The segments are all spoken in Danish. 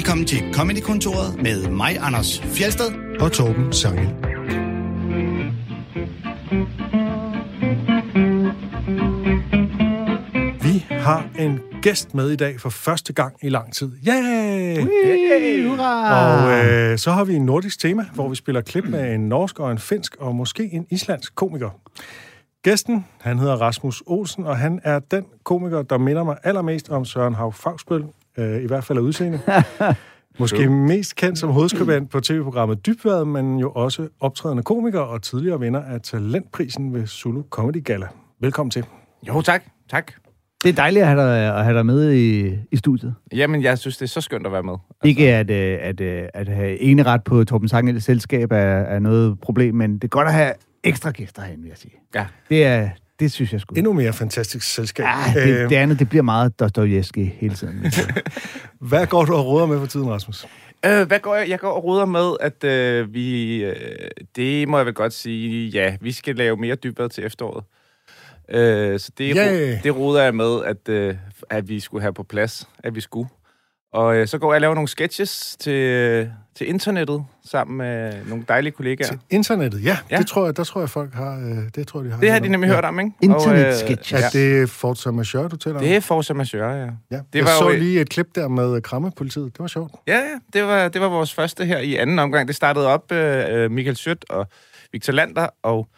Velkommen til Comedy-kontoret med mig, Anders Fjelsted. og Torben Sangel. Vi har en gæst med i dag for første gang i lang tid. Yay! Hey, hurra! Og øh, så har vi en nordisk tema, hvor vi spiller klip med en norsk og en finsk og måske en islandsk komiker. Gæsten, han hedder Rasmus Olsen, og han er den komiker, der minder mig allermest om Søren Hav Fagsbøl, øh, i hvert fald af udseende. Måske mest kendt som hovedskribent på tv-programmet Dybvad, men jo også optrædende komiker og tidligere vinder af Talentprisen ved Zulu Comedy Gala. Velkommen til. Jo, tak. Tak. Det er dejligt at have dig, at have dig med i, i studiet. Jamen, jeg synes, det er så skønt at være med. Altså, Ikke at, øh, at, øh, at have eneret på Torben Sangels selskab er, er noget problem, men det er godt at have ekstra gæster herinde, vil jeg sige. Ja. Det, er, det synes jeg sgu. Endnu mere fantastisk selskab. Ja, det, det andet, det bliver meget Dostojevski hele tiden. Hvad går du og råder med for tiden, Rasmus? Øh, hvad går jeg? Jeg går og ruder med, at øh, vi... Øh, det må jeg vel godt sige, ja, vi skal lave mere dybvad til efteråret. Øh, så det, ro- det ruder jeg med, at, øh, at vi skulle have på plads, at vi skulle. Og øh, så går jeg og laver nogle sketches til, øh, til internettet, sammen med nogle dejlige kollegaer. Til internettet, ja. ja. Det tror jeg, der tror jeg, folk har... Øh, det tror de har. Det har de nemlig ja. hørt om, ikke? Internetsketches. Og, Er øh, ja. det Forza Majeure, du taler om? Det er Forza Majeure, ja. Ja. Det jeg var så jo- lige et klip der med krammepolitiet. Det var sjovt. Ja, ja. Det var, det var vores første her i anden omgang. Det startede op øh, Michael Schødt og Victor Lander og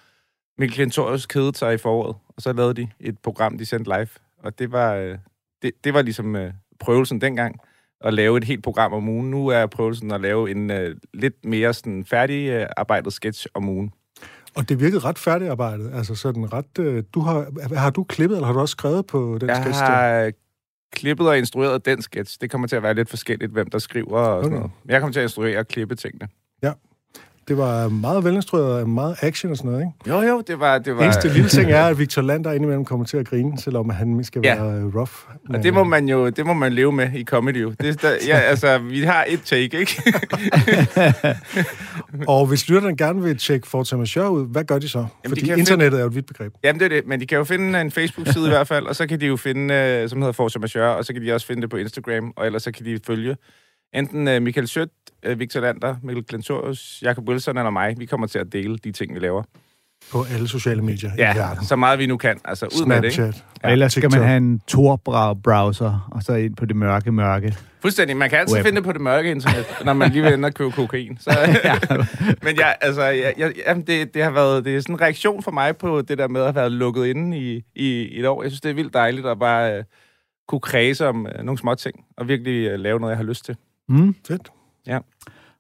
Mikkel Klintorius kædede sig i foråret. Og så lavede de et program, de sendte live. Og det var, øh, det, det var ligesom øh, prøvelsen dengang at lave et helt program om ugen. Nu er prøvelsen at lave en øh, lidt mere sådan, færdig øh, arbejdet sketch om ugen. Og det virkede ret færdigarbejdet. Altså sådan ret... Øh, du har, har du klippet, eller har du også skrevet på den Jeg sketch der? har øh, klippet og instrueret den sketch. Det kommer til at være lidt forskelligt, hvem der skriver og sådan Okay. noget. Men jeg kommer til at instruere og klippe tingene. Det var meget velinstrueret og meget action og sådan noget, ikke? Jo, jo, det var... Det var Eneste lille ting er, at Victor Lander indimellem kommer til at grine, selvom han skal Ja. være øh, rough. Og det må man jo det må man leve med i comedy. jo. Det, der, ja, altså, vi har et take, ikke? Og hvis lytterne gerne vil tjekke Forza Majeure ud, hvad gør de så? de Fordi kan internettet er jo et vidt begreb. Jamen, det er det. Men de kan jo finde en Facebook-side i hvert fald, og så kan de jo finde, øh, som hedder Forza Majeure, og så kan de også finde det på Instagram, og ellers så kan de følge enten øh, Michael Schødt, øh, Victor Lander, Mikkel Klentorius, Jacob Wilson eller mig. Vi kommer til at dele de ting, vi laver. På alle sociale medier i verden. så meget vi nu kan. Altså, ud med det, ikke? Snapchat. Og ellers skal man TikTok. have en Tor-browser, og så ind på det mørke mørke. Fuldstændig. Man kan altid Web. finde det på det mørke internet, når man lige vil ende og købe kokain. Så, men jeg, altså, jeg, jeg, jamen, det, det har været det er sådan en reaktion for mig på det der med at have været lukket inde i, i et år. Jeg synes, det er vildt dejligt at bare uh, kunne kredse om uh, nogle små ting, og virkelig uh, lave noget, jeg har lyst til. Mm. Fedt. Ja.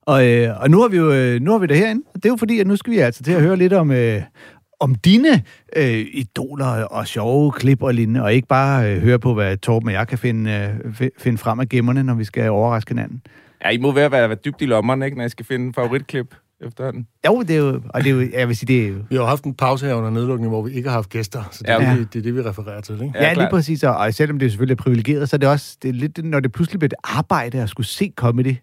Og, øh, og nu har vi jo øh, nu har vi det herinde. Og det er jo fordi, at nu skal vi altså til at høre lidt om, øh, om dine øh, idoler og sjove klip og lignende, og ikke bare øh, høre på, hvad Torben og jeg kan finde, øh, fi- finde frem af gemmerne, når vi skal overraske hinanden. Ja, I må være, være, være dybt i lommerne, ikke, når jeg skal finde en favoritklip efterhånden. Jo, det er jo, og det er jo, jeg vil sige, det er jo, Vi har jo haft en pause her under nedlukningen, hvor vi ikke har haft gæster, så det, Ja, er, det, det er det, vi refererer til, ikke? Ja, Ja, lige præcis. Og, og selvom det selvfølgelig er privilegeret, så er det også det er lidt, når det pludselig bliver et arbejde at skulle se comedy.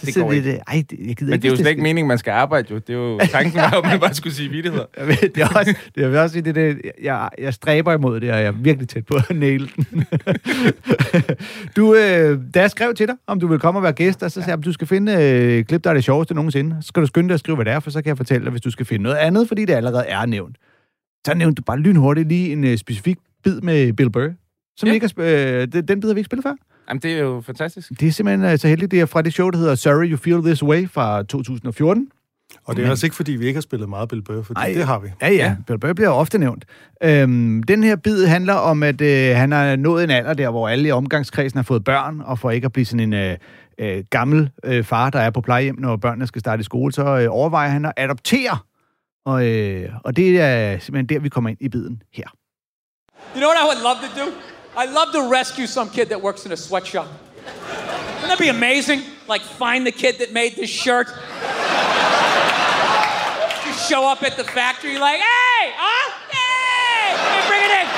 Så det sidder går vi ikke. det, ej, det, jeg gider Men det er jo slet ikke meningen, man skal arbejde, jo. Det er jo tanken var, at man bare skulle sige vidtigheder. det er også, det er også det, det, jeg, jeg stræber imod det, og jeg er virkelig tæt på at næle den. du, øh, da jeg skrev til dig, om du vil komme og være gæst, og så sagde jeg, du skal finde øh, klip, der er det sjoveste nogensinde. Så skal du skynde dig at skrive, hvad det er, for så kan jeg fortælle dig, hvis du skal finde noget andet, fordi det allerede er nævnt. Så nævnte du bare lynhurtigt lige en øh, specifik bid med Bill Burr, som Ja. ja. ikke har, sp- øh, den, den bid har vi ikke spillet før. Jamen, det er jo fantastisk. Det er simpelthen øh, så heldigt, det er fra det show, der hedder Sorry You Feel This Way fra 2014. Og det er altså ikke, fordi vi ikke har spillet meget Bill Burr, for Ej. det har vi. Ja, ja. Bill Burr bliver ofte nævnt. Øhm, den her bid handler om, at øh, han har nået en alder der, hvor alle i omgangskredsen har fået børn, og for ikke at blive sådan en øh, øh, gammel øh, far, der er på plejehjem, når børnene skal starte i skole, så øh, overvejer han at adoptere. Og, øh, og det er simpelthen der, vi kommer ind i biden her. You know what I would love to do? I'd love to rescue some kid that works in a sweatshop. Wouldn't that be amazing? Like, find the kid that made this shirt. Just show up at the factory, like, hey, huh? Hey, hey bring it in.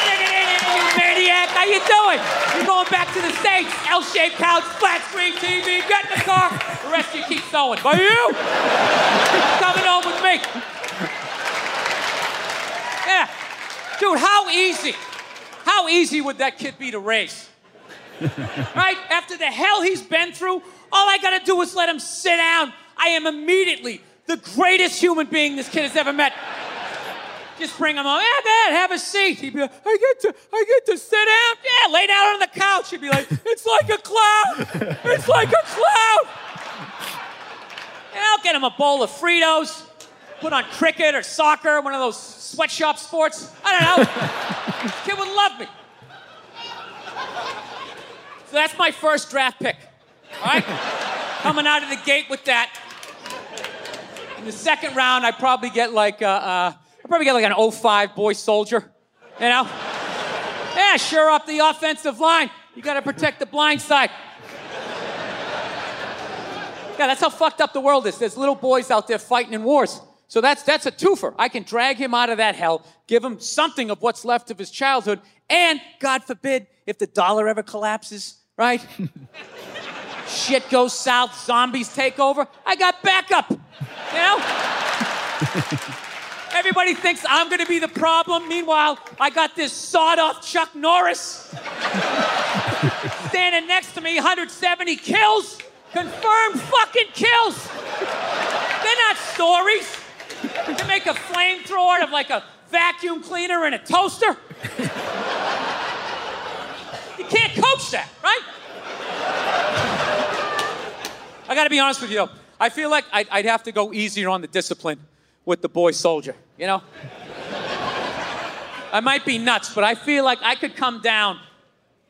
Bring it in, you maniac. How you doing? You're going back to the States. L-shaped couch, flat screen TV. Get in the car. The rest of you keep sewing. But you, coming home with me. Yeah. Dude, how easy, how easy would that kid be to raise? right? After the hell he's been through, all I gotta do is let him sit down. I am immediately the greatest human being this kid has ever met. Just bring him on. Yeah, Dad, have a seat. He'd be like, I get to, I get to sit down. Yeah, lay down on the couch. He'd be like, it's like a cloud. It's like a cloud. Yeah, I'll get him a bowl of Fritos. Put on cricket or soccer, one of those sweatshop sports. I don't know. Kid would love me. So that's my first draft pick. All right? Coming out of the gate with that. In the second round, I probably get like uh, uh, I probably get like an 05 boy soldier. You know? Yeah, sure up the offensive line. You got to protect the blind side. Yeah, that's how fucked up the world is. There's little boys out there fighting in wars. So that's that's a twofer. I can drag him out of that hell, give him something of what's left of his childhood, and God forbid, if the dollar ever collapses, right? Shit goes south, zombies take over. I got backup. You know? Everybody thinks I'm gonna be the problem. Meanwhile, I got this sawed off Chuck Norris standing next to me, 170 kills. Confirmed fucking kills. They're not stories. They make a flamethrower out of like a vacuum cleaner and a toaster. You can't coach that, right? I gotta be honest with you. I feel like I'd, I'd have to go easier on the discipline with the boy soldier, you know? I might be nuts, but I feel like I could come down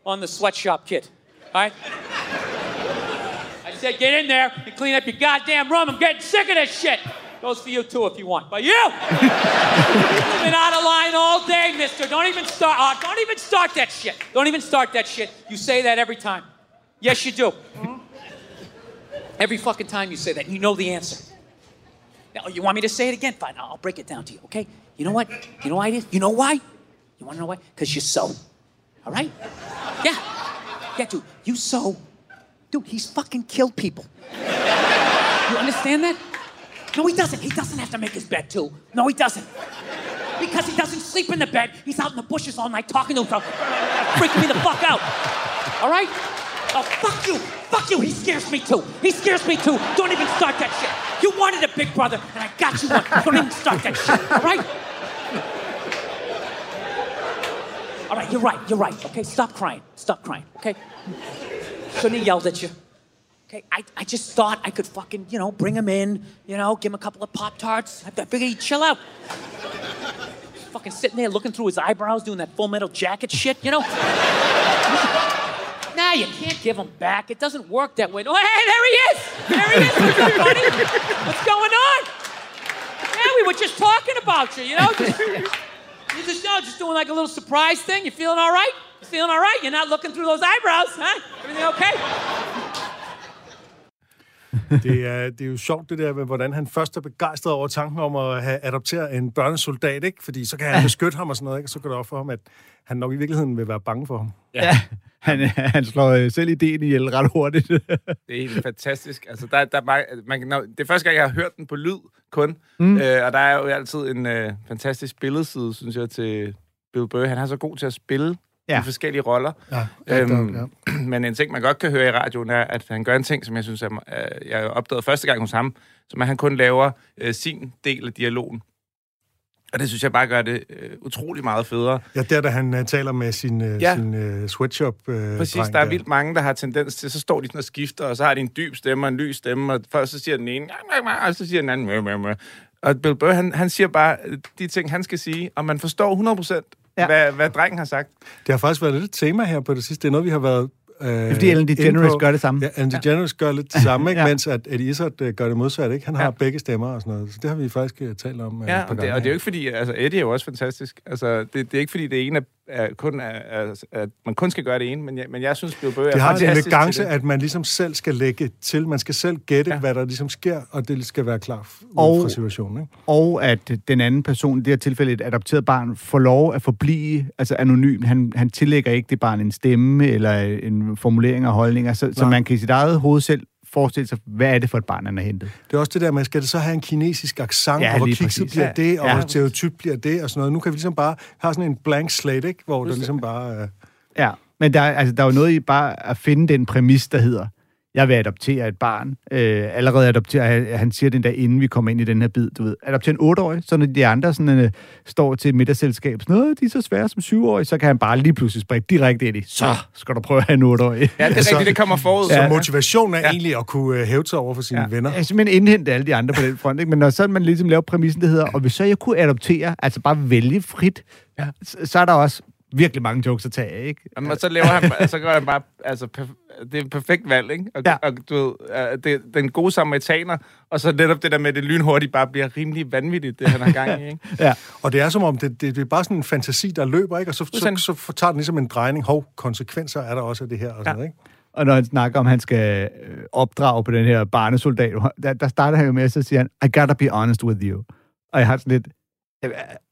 on the sweatshop kid, all right? I said, get in there and clean up your goddamn room. I'm getting sick of this shit. Goes for you too if you want. But you, you've been out of line all day, mister. Don't even start. Uh, don't even start that shit. Don't even start that shit. You say that every time. Yes, you do. Every fucking time you say that, you know the answer. Now, you want me to say it again? Fine, I'll break it down to you, okay? You know what? You know why it is? You know why? You want to know why? Because you sew. All right? Yeah. Yeah, dude, you sew. Dude, he's fucking killed people. You understand that? No, he doesn't. He doesn't have to make his bed, too. No, he doesn't. Because he doesn't sleep in the bed. He's out in the bushes all night talking to himself, freaking me the fuck out. All right? Oh, fuck you. Fuck you. He scares me, too. He scares me, too. Don't even start that shit. You wanted a big brother, and I got you one. Don't even start that shit, all right? All right, you're right. You're right. Okay, stop crying. Stop crying, okay? Shouldn't have yelled at you. Okay, I, I just thought I could fucking, you know, bring him in, you know, give him a couple of Pop Tarts. I figured he'd chill out. fucking sitting there looking through his eyebrows, doing that full metal jacket shit, you know? nah, you can't give him back. It doesn't work that way. Oh, hey, there he is! There he is! What's up, buddy? What's going on? Yeah, we were just talking about you, you know? Just, you just, know, just doing like a little surprise thing. You feeling all right? You feeling all right? You're not looking through those eyebrows, huh? Everything okay? Det er, det er jo sjovt, det der med, hvordan han først er begejstret over tanken om at have adopteret en børnesoldat, ikke? Fordi så kan han beskytte ham og sådan noget, ikke? Og så går det op for ham, at han nok i virkeligheden vil være bange for ham. Ja. Han, han slår øh, selv ideen ihjel ret hurtigt. Det er helt fantastisk. Altså, der, der er man, når, det er første gang, jeg har hørt den på lyd kun. Mm. Øh, og der er jo altid en øh, fantastisk billedside, synes jeg, til Bill Burr. Han er så god til at spille Ja. de forskellige roller. Ja, Øhm, ja. Men en ting, man godt kan høre i radioen, er, at han gør en ting, som jeg synes, er, øh, jeg opdagede første gang hos ham, som er, at han kun laver øh, sin del af dialogen. Og det synes jeg bare gør det øh, utrolig meget federe. Ja, der, da han uh, taler med sin, uh, Ja. sin uh, sweatshop uh, Præcis, der er vildt mange, der har tendens til, så står de sådan og skifter, og så har de en dyb stemme og en lys stemme, og først så siger den ene, og så siger den anden, og Bill Burr, han, han siger bare øh, de ting, han skal sige, og man forstår 100% Ja. ja. hvad, hvad drengen har sagt. Det har faktisk været lidt et tema her på det sidste. Det er noget, vi har været... Øh, Det er fordi Ellen DeGeneres gør det samme. Ja, Ellen DeGeneres gør lidt det samme, ikke? Ja. Ja. mens at Eddie Izzard øh, gør det modsatte. Ikke? Han har Ja. ja. begge stemmer og sådan noget. Så det har vi faktisk øh, talt om øh, Ja, og det, og det er jo ikke fordi, altså Eddie er jo også fantastisk. Altså, det, det er ikke fordi, det ene er, er kun er, er, at man kun skal gøre det ene, men jeg, men jeg synes, Bill Burr er Det har en elegance, at man ligesom selv skal lægge til. Man skal selv gætte, Ja. hvad der ligesom sker, og det skal være klar Og- fra situationen. Ikke? og at den anden person, i det her tilfælde et adopteret barn, får lov at forblive altså anonym. Han, han tillægger ikke det barn en stemme eller en formulering af holdninger, så, så man kan i sit eget hoved selv forestille sig, hvad er det for et barn, han har hentet. Det er også det der, man skal det så have en kinesisk accent, Ja, og hvor kikset bliver Ja. det, og Ja. hvor stereotyp bliver det, og sådan noget. Nu kan vi ligesom bare have sådan en blank slate, ikke? hvor det ligesom bare... Øh, Ja, Men der, er- altså, der er jo noget i bare at finde den præmis, der hedder, jeg vil adoptere et barn. Øh, allerede adoptere, han, han siger den der, inden vi kommer ind i den her bid, du ved, adoptere en 8-årig, så når de andre sådan, øh, står til et middagsselskab, sådan noget, de er så svære som 7-årige, så kan han bare lige pludselig springe direkte ind i, så skal du prøve at have en 8-årig. Ja, det er Så- rigtigt, det kommer forud. Så Ja. motivationen er ja. egentlig at kunne øh, hæve sig over for sine ja. venner. Er simpelthen indhente alle de andre på den front, ikke? men når så man ligesom laver præmissen, det hedder, og hvis så jeg kunne adoptere, altså bare vælge frit, ja. så, så er der også virkelig mange jokes at tage af, ikke? Jamen, og så laver han, så gør han bare, altså, perf- det er et perfekt valg, ikke? Og, Ja. og du ved, øh, det, den gode samaritaner, og så netop det der med, at det lynhurtigt bare bliver rimelig vanvittigt, det han har gang i, ikke? Ja. Og det er som om, det, det, det er bare sådan en fantasi, der løber, ikke? Og så, så, så, så tager den ligesom en drejning. Hov, konsekvenser er der også af det her, og sådan Ja. noget, ikke? Og når han snakker om, at han skal øh, opdrage på den her barnesoldat, der, der starter han jo med, at så siger han, I gotta be honest with you. Og jeg har sådan lidt,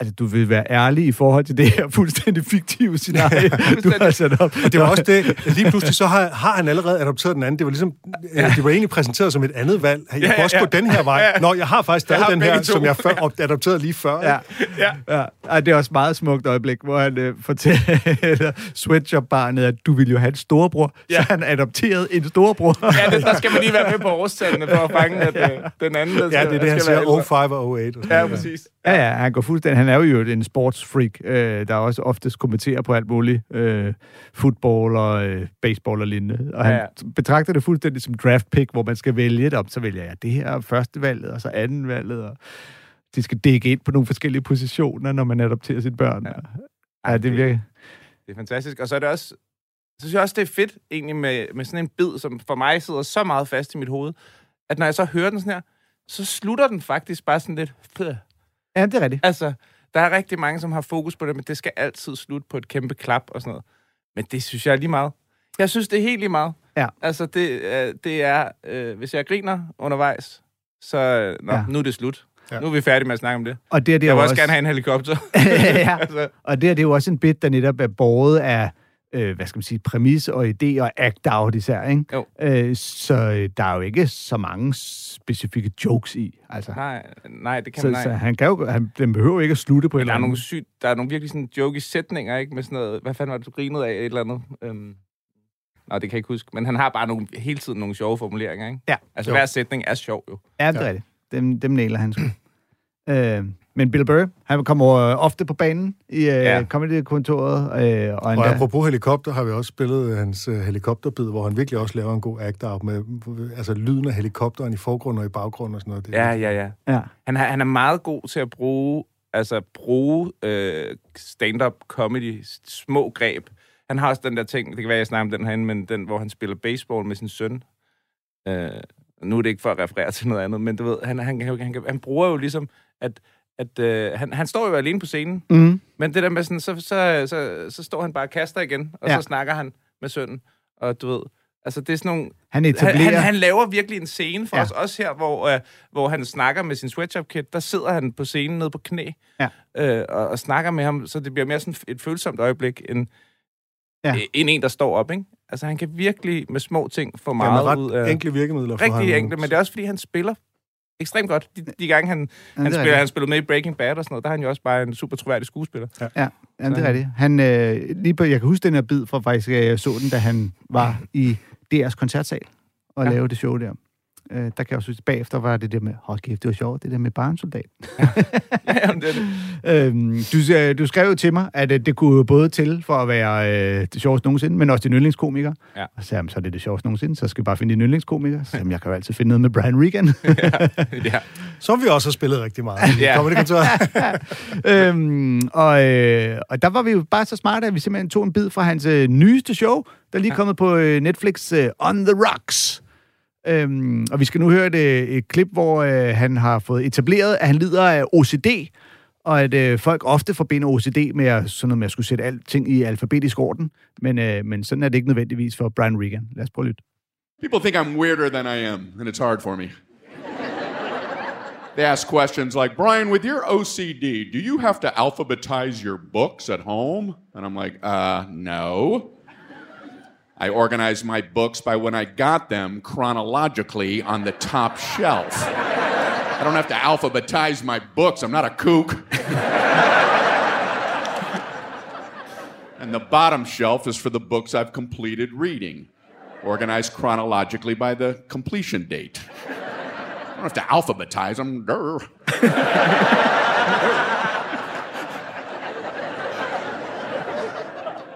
altså du vil være ærlig i forhold til det her fuldstændig fiktive scenarie, du har sat op. Og det var også det, lige pludselig så har, har han allerede adopteret den anden. Det var ligesom, ja. det var egentlig præsenteret som et andet valg. Jeg Ja, kunne ja, også ja. gå den her vej. Nå, jeg har faktisk stadig den her, to. som jeg før, adopterede lige før. Ja? Ja. ja. Ej, det er også et meget smukt øjeblik, hvor han øh, fortæller sweatshop-barnet, at du vil jo have en storebror, ja. Ja. så han adopterede en storebror. Ja, det, der skal man lige være med på årstallene for at fange, at øh, den anden, der Ja, skal, det er det, han siger, ældre. 05 og 08. Og sådan Ja, præcis. Ja, ja, han går fuldstændig. Han er jo en sportsfreak, øh, der også oftest kommenterer på alt muligt. Øh, football og øh, baseball og lignende. Og han Ja, betragter det fuldstændig som draft pick, hvor man skal vælge det om. Så vælger jeg det her er første valget, og så anden valget. Og de skal dække ind på nogle forskellige positioner, når man adopterer sit børn. Ja, ja det virker... Det er fantastisk. Og så er det også, så synes jeg også, det er fedt egentlig med, med sådan en bid, som for mig sidder så meget fast i mit hoved, at når jeg så hører den sådan her, så slutter den faktisk bare sådan lidt... Ja, det er rigtigt. Altså, der er rigtig mange, som har fokus på det, men det skal altid slutte på et kæmpe klap og sådan noget. Men det synes jeg er lige meget. Jeg synes, det er helt lige meget. Ja. Altså, det, øh, det er... Øh, hvis jeg griner undervejs, så... Øh, nå, Ja. nu er det slut. Ja. Nu er vi færdige med at snakke om det. Og det, er det Jeg vil også gerne have en helikopter. ja. altså, Og det, er, det er jo også en bit, der netop er båret af, øh, hvad skal man sige, præmis og idé og act-out især, ikke? Jo. Øh, så øh, der er jo ikke så mange specifikke jokes i, altså. nej, nej, det kan Så, man nej. så han kan jo, han, den behøver ikke at slutte på et Men der eller er nogle andet. sygt, der er nogle virkelig sådan joke sætninger, ikke? Med sådan noget, hvad fanden var det, du grinede af, et eller andet? Øhm, nej, det kan jeg ikke huske. Men han har bare nogle, hele tiden nogle sjove formuleringer, ikke? Ja. Altså, Jo. hver sætning er sjov, jo. Ja, det er rigtigt. Dem, dem næler han sgu. øh, men Bill Burr, han kommer øh, ofte på banen i øh, ja. Comedy-kontoret. Øh, og Og apropos helikopter, har vi også spillet hans uh, helikopterbid, hvor han virkelig også laver en god act-out med altså, lyden af helikopteren i forgrunden og i baggrunden og sådan noget. Det, Ja, ja, ja. ja. Han, han er meget god til at bruge, altså bruge øh, stand-up comedy, små greb. Han har også den der ting, det kan være, jeg snakker om den herinde, men den, hvor han spiller baseball med sin søn. Øh, nu er det ikke for at referere til noget andet, men du ved, han, han, han, han, han bruger jo ligesom, at, at øh, han, han står jo alene på scenen, Mm. men det der med sådan, så, så, så, så står han bare og kaster igen, og Ja. ja. så snakker han med sønnen, og du ved, altså det er sådan nogle, Han han, etablerer... han, han laver virkelig en scene for Ja. ja. os også her, hvor, øh, hvor han snakker med sin sweatshop kid. Der sidder han på scenen nede på knæ Ja. øh, og, og snakker med ham, så det bliver mere sådan et følsomt øjeblik, end, Ja. ja. end en, der står op. Ikke? Altså han kan virkelig med små ting få ja, meget ud ret af... enkle virkemidler. for Rigtig ham. enkle, men det er også, fordi han spiller ekstremt godt. De, de gange, han, Ja, han, er spiller, han spillede med i Breaking Bad og sådan noget, der er han jo også bare en super troværdig skuespiller. Ja, jamen, det er rigtigt. Han, øh, lige på, jeg kan huske den her bid fra faktisk, jeg så den, da han var i DR's koncertsal og ja. Ja. lavede det show der. Øh, der kan jeg også huske, bagefter var det der med, hold kæft, det var sjovt, det der med barnsoldat. Jamen, det er det. øhm, du, siger- du skrev jo til mig, at øh, det kunne jo både til for at være øh, det sjoveste nogensinde, men også din yndlingskomiker. Ja. Og så sagde så er det det sjoveste nogensinde, så skal vi bare finde din yndlingskomiker. Så sagde jeg, kan jo altid finde noget med Brian Regan. ja. Som vi også har spillet rigtig meget. i Ja. Comedy Kontor. øhm, og, øh, og der var vi jo bare så smarte, at vi simpelthen tog en bid fra hans øh, nyeste show, der er lige kommet på øh, Netflix, øh, On the Rocks. Øhm, og vi skal nu høre et, øh, et klip, hvor øh, han har fået etableret, at han lider af OCD, og at øh, folk ofte forbinder OCD med at, sådan noget med at skulle sætte alting i alfabetisk orden, men, øh, men sådan er det ikke nødvendigvis for Brian Regan. Lad os prøve at lytte. People think I'm weirder than I am, and it's hard for me. they ask questions like, Brian, with your OCD, do you have to alphabetize your books at home? And I'm like, uh, no. I organize my books by when I got them chronologically on the top shelf. I don't have to alphabetize my books. I'm not a kook. And the bottom shelf is for the books I've completed reading, organized chronologically by the completion date. I don't have to alphabetize them.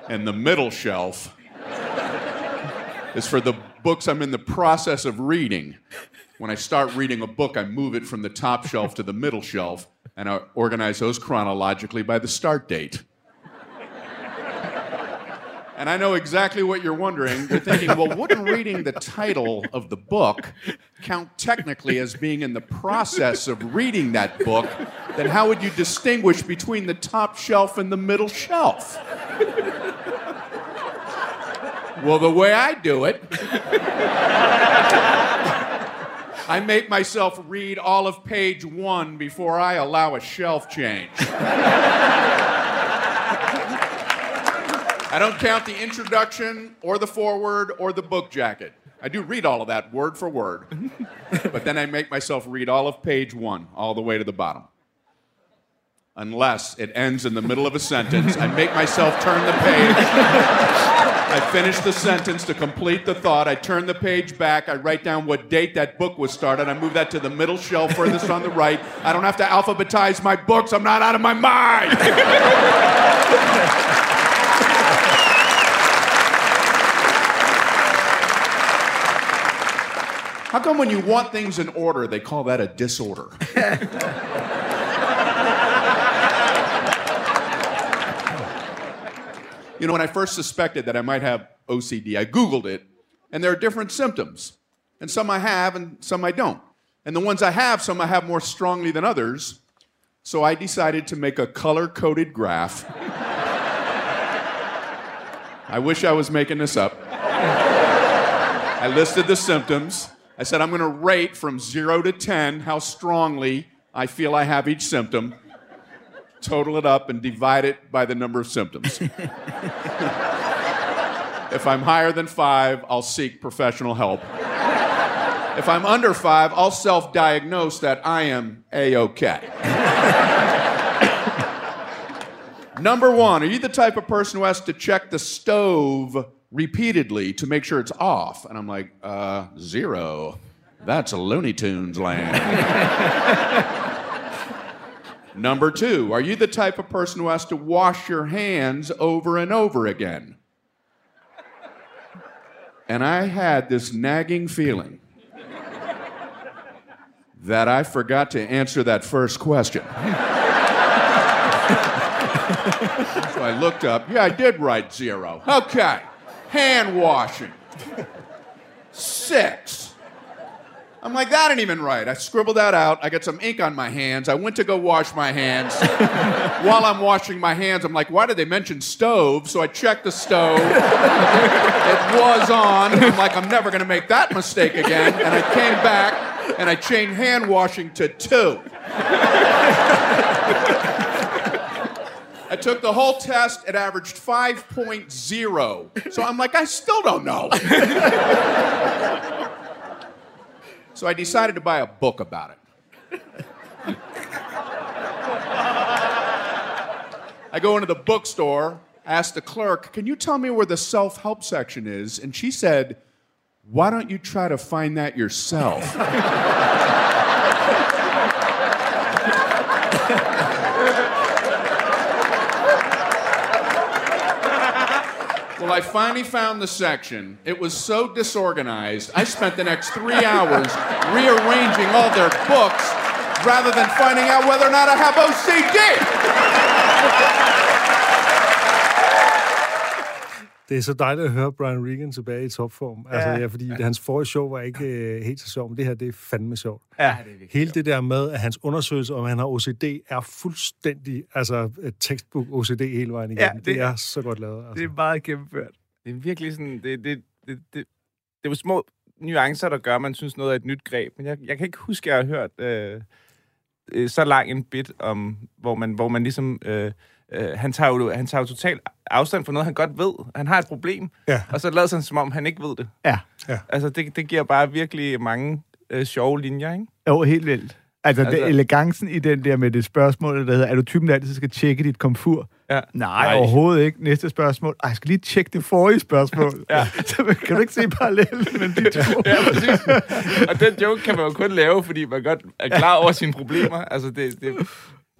And the middle shelf is for the books I'm in the process of reading. When I start reading a book, I move it from the top shelf to the middle shelf, and I organize those chronologically by the start date. And I know exactly what you're wondering. You're thinking, well, wouldn't reading the title of the book count technically as being in the process of reading that book? Then how would you distinguish between the top shelf and the middle shelf? Well, the way I do it, I make myself read all of page one before I allow a shelf change. I don't count the introduction or the foreword or the book jacket. I do read all of that word for word. but then I make myself read all of page one, all the way to the bottom. Unless it ends in the middle of a sentence, I make myself turn the page. I finish the sentence to complete the thought. I turn the page back. I write down what date that book was started. I move that to the middle shelf furthest on the right. I don't have to alphabetize my books. I'm not out of my mind. How come when you want things in order, they call that a disorder? You know, when I first suspected that I might have OCD, I Googled it, and there are different symptoms. And some I have, and some I don't. And the ones I have, some I have more strongly than others. So I decided to make a color coded graph. I wish I was making this up. I listed the symptoms. I said, I'm going to rate from zero to 10 how strongly I feel I have each symptom, total it up, and divide it by the number of symptoms. if I'm higher than five, I'll seek professional help. If I'm under five, I'll self diagnose that I am A OK. Number one, are you the type of person who has to check the stove repeatedly to make sure it's off? And I'm like, uh, zero. That's a Looney Tunes land. Number two, are you the type of person who has to wash your hands over and over again? And I had this nagging feeling that I forgot to answer that first question. so I looked up. Yeah, I did write zero. Okay. Hand washing. Six. I'm like, that ain't even right. I scribbled that out. I got some ink on my hands. I went to go wash my hands. While I'm washing my hands, I'm like, why did they mention stove? So I checked the stove. it was on. I'm like, I'm never going to make that mistake again. And I came back and I changed hand washing to two. I took the whole test. It averaged 5.0. So I'm like, I still don't know. So I decided to buy a book about it. I go into the bookstore, ask the clerk, Can you tell me where the self help section is? And she said, Why don't you try to find that yourself? I finally found the section. It was so disorganized, I spent the next three hours rearranging all their books rather than finding out whether or not I have OCD. Det er så dejligt at høre Brian Regan tilbage i topform. Altså, Ja. ja, fordi hans forrige show var ikke øh, helt så sjovt, men det her, det er fandme sjovt. Ja, det er. Hele det der med, at hans undersøgelse, om han har OCD, er fuldstændig, altså, et textbook OCD hele vejen igennem. Ja, Ja, det- det, er så godt lavet. Altså. Det er meget gennemført. Det er virkelig sådan, det, det, det, det, det er jo små nuancer, der gør, at man synes noget er et nyt greb. Men jeg, jeg kan ikke huske, at jeg har hørt øh, øh, så lang en bit, om, hvor, man, hvor man ligesom... Øh, øh, han, tager jo, han tager jo totalt afstand fra noget, han godt ved. Han har et problem, Ja. og så lader han som om, han ikke ved det. Ja. Altså, det, det giver bare virkelig mange øh, sjove linjer, ikke? Jo, helt vildt. Altså, altså det, elegancen i den der med det spørgsmål, der hedder, er du typen, der altid skal tjekke dit komfur? Nej, Nej. overhovedet ikke. Næste spørgsmål. Ej, jeg skal lige tjekke det forrige spørgsmål. ja. Så kan du ikke se parallellen mellem de to? Ja, præcis. Og den joke kan man jo kun lave, fordi man godt er klar over sine problemer. Altså, det, det,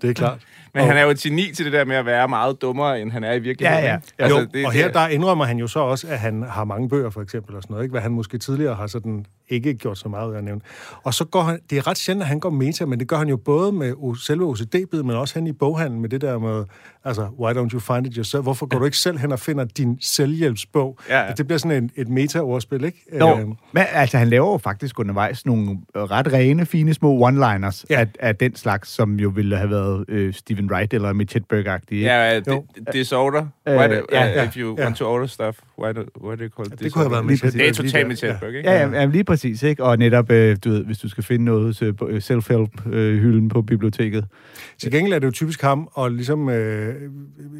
Det er klart. Men han er jo et geni til det der med at være meget dummere, end han er i virkeligheden. Ja, ja. Altså, jo, det, og her der indrømmer han jo så også, at han har mange bøger, for eksempel, og sådan noget, ikke? hvad han måske tidligere har sådan ikke gjort så meget ud af at nævne. Og så går han, det er ret sjældent, at han går meta, men det gør han jo både med selve OCD-biden, men også hen i boghandlen med det der med, altså, why don't you find it yourself? Hvorfor går du ikke selv hen og finder din selvhjælpsbog? Ja, ja. Det bliver sådan en, et meta-ordspil, ikke? Jo, Øhm, men altså, han laver jo faktisk undervejs nogle øh, ret rene, fine små one-liners Ja. af, af den slags, som jo ville have været øh, Stephen Wright eller Mitch Hedberg-agtige. ikke? Ja, det, disorder. Øh, Why do, ja, uh, ja, if you ja. want to order stuff, why do, why do you call it det kunne have været Lige Mitch præcis. Det er totalt med Chatberg, ikke? Ja, ja, ja, lige præcis, ikke? Og netop, øh, du ved, hvis du skal finde noget til øh, self-help-hylden på biblioteket. Til gengæld er det jo typisk ham at ligesom øh,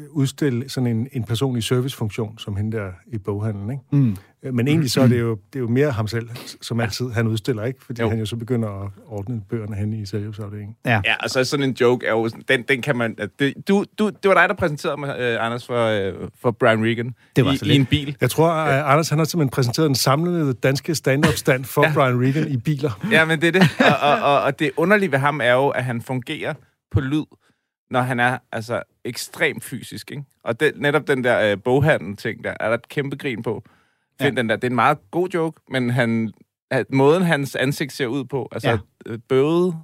udstille sådan en, en personlig servicefunktion, som hende der i boghandlen, ikke? Mm. Men egentlig så er det jo, det er jo mere ham selv, som altid han udstiller, ikke? Fordi Jo. han jo så begynder at ordne bøgerne hen i selvhjælpsafdelingen. Ja. Ja, og så sådan en joke er jo... Den, den kan man... Det, du, du, det var dig, der præsenterede mig, øh, Anders, for, øh, for Brian Regan. Det var i, så I en bil. Jeg tror, at Anders han har simpelthen præsenteret den samlede danske stand-up-stand for ja. Brian Regan i biler. Ja, men det er det. Og, og, og, og det underlige ved ham er jo, at han fungerer på lyd, når han er altså ekstremt fysisk. Ikke? Og det, netop den der øh, boghandel-ting der, er der et kæmpe grin på. Find ja. den der. Det er en meget god joke, men han, at måden hans ansigt ser ud på, altså Ja. ja. bøvet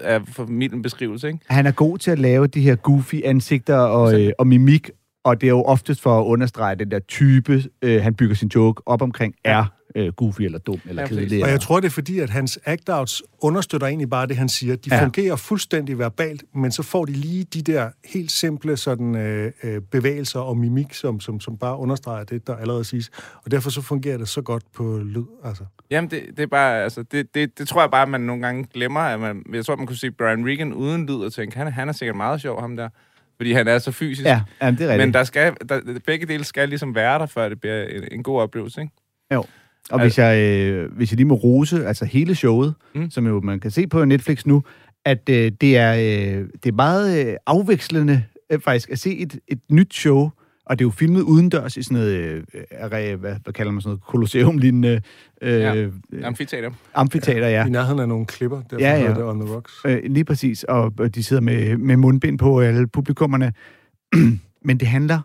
er for mild en beskrivelse, ikke? Han er god til at lave de her goofy ansigter og, øh, og mimik, og det er jo oftest for at understrege den der type, øh, han bygger sin joke op omkring, er øh, goofy eller dum eller Ja, kedelig. Og jeg tror, det er fordi, at hans act-outs understøtter egentlig bare det, han siger. De Ja. fungerer fuldstændig verbalt, men så får de lige de der helt simple sådan, øh, øh, bevægelser og mimik, som, som, som bare understreger det, der allerede siges. Og derfor så fungerer det så godt på lyd. Altså. Jamen, det, det er bare, altså, det, det, det tror jeg bare, at man nogle gange glemmer. At man, jeg tror, man kunne se Brian Regan uden lyd og tænke, han, han er sikkert meget sjov, ham der. Fordi han er så fysisk. Ja, jamen, det er rigtigt. Men der skal, der, begge dele skal ligesom være der, før det bliver en, en god oplevelse, ikke? Jo. Og hvis jeg, øh, hvis jeg lige må rose, altså hele showet, Mm. som jo man kan se på Netflix nu, at øh, det, er, øh, det er meget øh, afvekslende øh, faktisk at se et, et nyt show, og det er jo filmet udendørs i sådan noget, øh, øh, hvad, hvad kalder man sådan noget, kolosseum-lignende øh, Ja. ja. Amfiteater. amfiteater, ja. I nærheden af nogle klipper, derfor Ja, ja, det on the rocks. Øh, lige præcis, og og de sidder med, med mundbind på alle publikummerne. Men det handler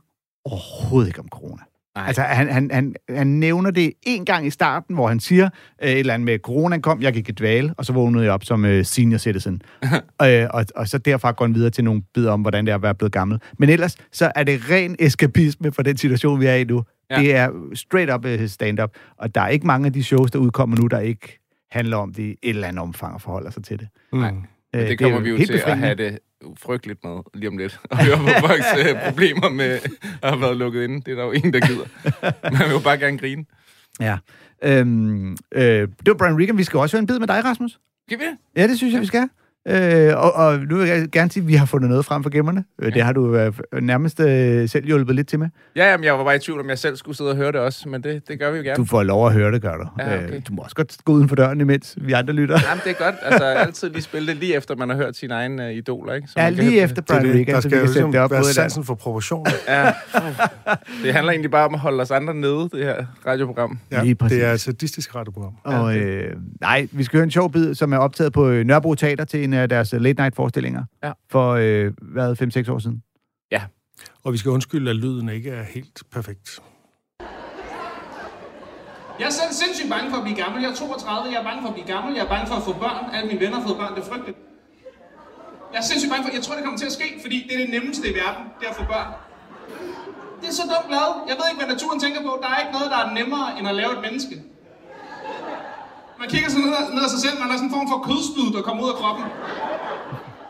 overhovedet ikke om corona. Nej. Altså, han, han, han, han nævner det en gang i starten, hvor han siger øh, et eller andet med, corona kom, jeg gik i dvale, og så vågnede jeg op som øh, senior citizen. øh, og, og så derfra går han videre til nogle bidder om, hvordan det er at være blevet gammel. Men ellers, så er det ren eskapisme for den situation, vi er i nu. Ja. Det er straight up øh, stand-up, og der er ikke mange af de shows, der udkommer nu, der ikke handler om det i et eller andet omfang og forholder sig til det. Nej. Mm. Øh, det kommer er vi jo til at have det frygteligt med lige om lidt. Og høre på folks øh, problemer med at have været lukket inde. Det er der jo ingen, der gider. Man vil jo bare gerne grine. Ja. Øhm, øh, det var Brian Regan. Vi skal også høre en bid med dig, Rasmus. Skal vi det? Ja, det synes jeg, vi skal. Øh, og, og nu vil jeg gerne sige, at vi har fundet noget frem for gemmerne. Ja. Det har du øh, nærmest øh, selv hjulpet lidt til med. Ja, jamen, jeg var bare i tvivl, om jeg selv skulle sidde og høre det også, men det, det gør vi jo gerne. Du får lov at høre det, gør du. Ja, okay. øh, du må også godt gå uden for døren, imens vi andre lytter. Jamen, det er godt. Altså, altid lige spille det lige efter, man har hørt sine egne uh, idoler, ikke? Så Ja, lige efter er Brian. Regan, Der så vi kan sætte ligesom det op eller andet. sansen for proportion. Ja. Det handler egentlig bare om at holde os andre nede, det her radioprogram. Ja, Lige præcis. det er et sadistisk radioprogram. Og øh, nej, vi skal høre en sjov bid, som er optaget på øh, Nørrebro Teater til en af deres øh, late night forestillinger. Ja. For, øh, hvad, 5-6 år siden. Og vi skal undskylde, at lyden ikke er helt perfekt. Jeg er selv sindssygt bange for at blive gammel. Jeg er 32, jeg er bange for at blive gammel. Jeg er bange for at få børn. Alle mine venner har fået børn, det er frygteligt. Jeg er sindssygt bange for, jeg tror, det kommer til at ske, fordi det er det nemmeste i verden, det er at få børn. Det er så dumt lavet. Jeg ved ikke, hvad naturen tænker på. Der er ikke noget, der er nemmere, end at lave et menneske. Man kigger sådan ned, ned ad sig selv, man har sådan en form for kødspyd, der kommer ud af kroppen.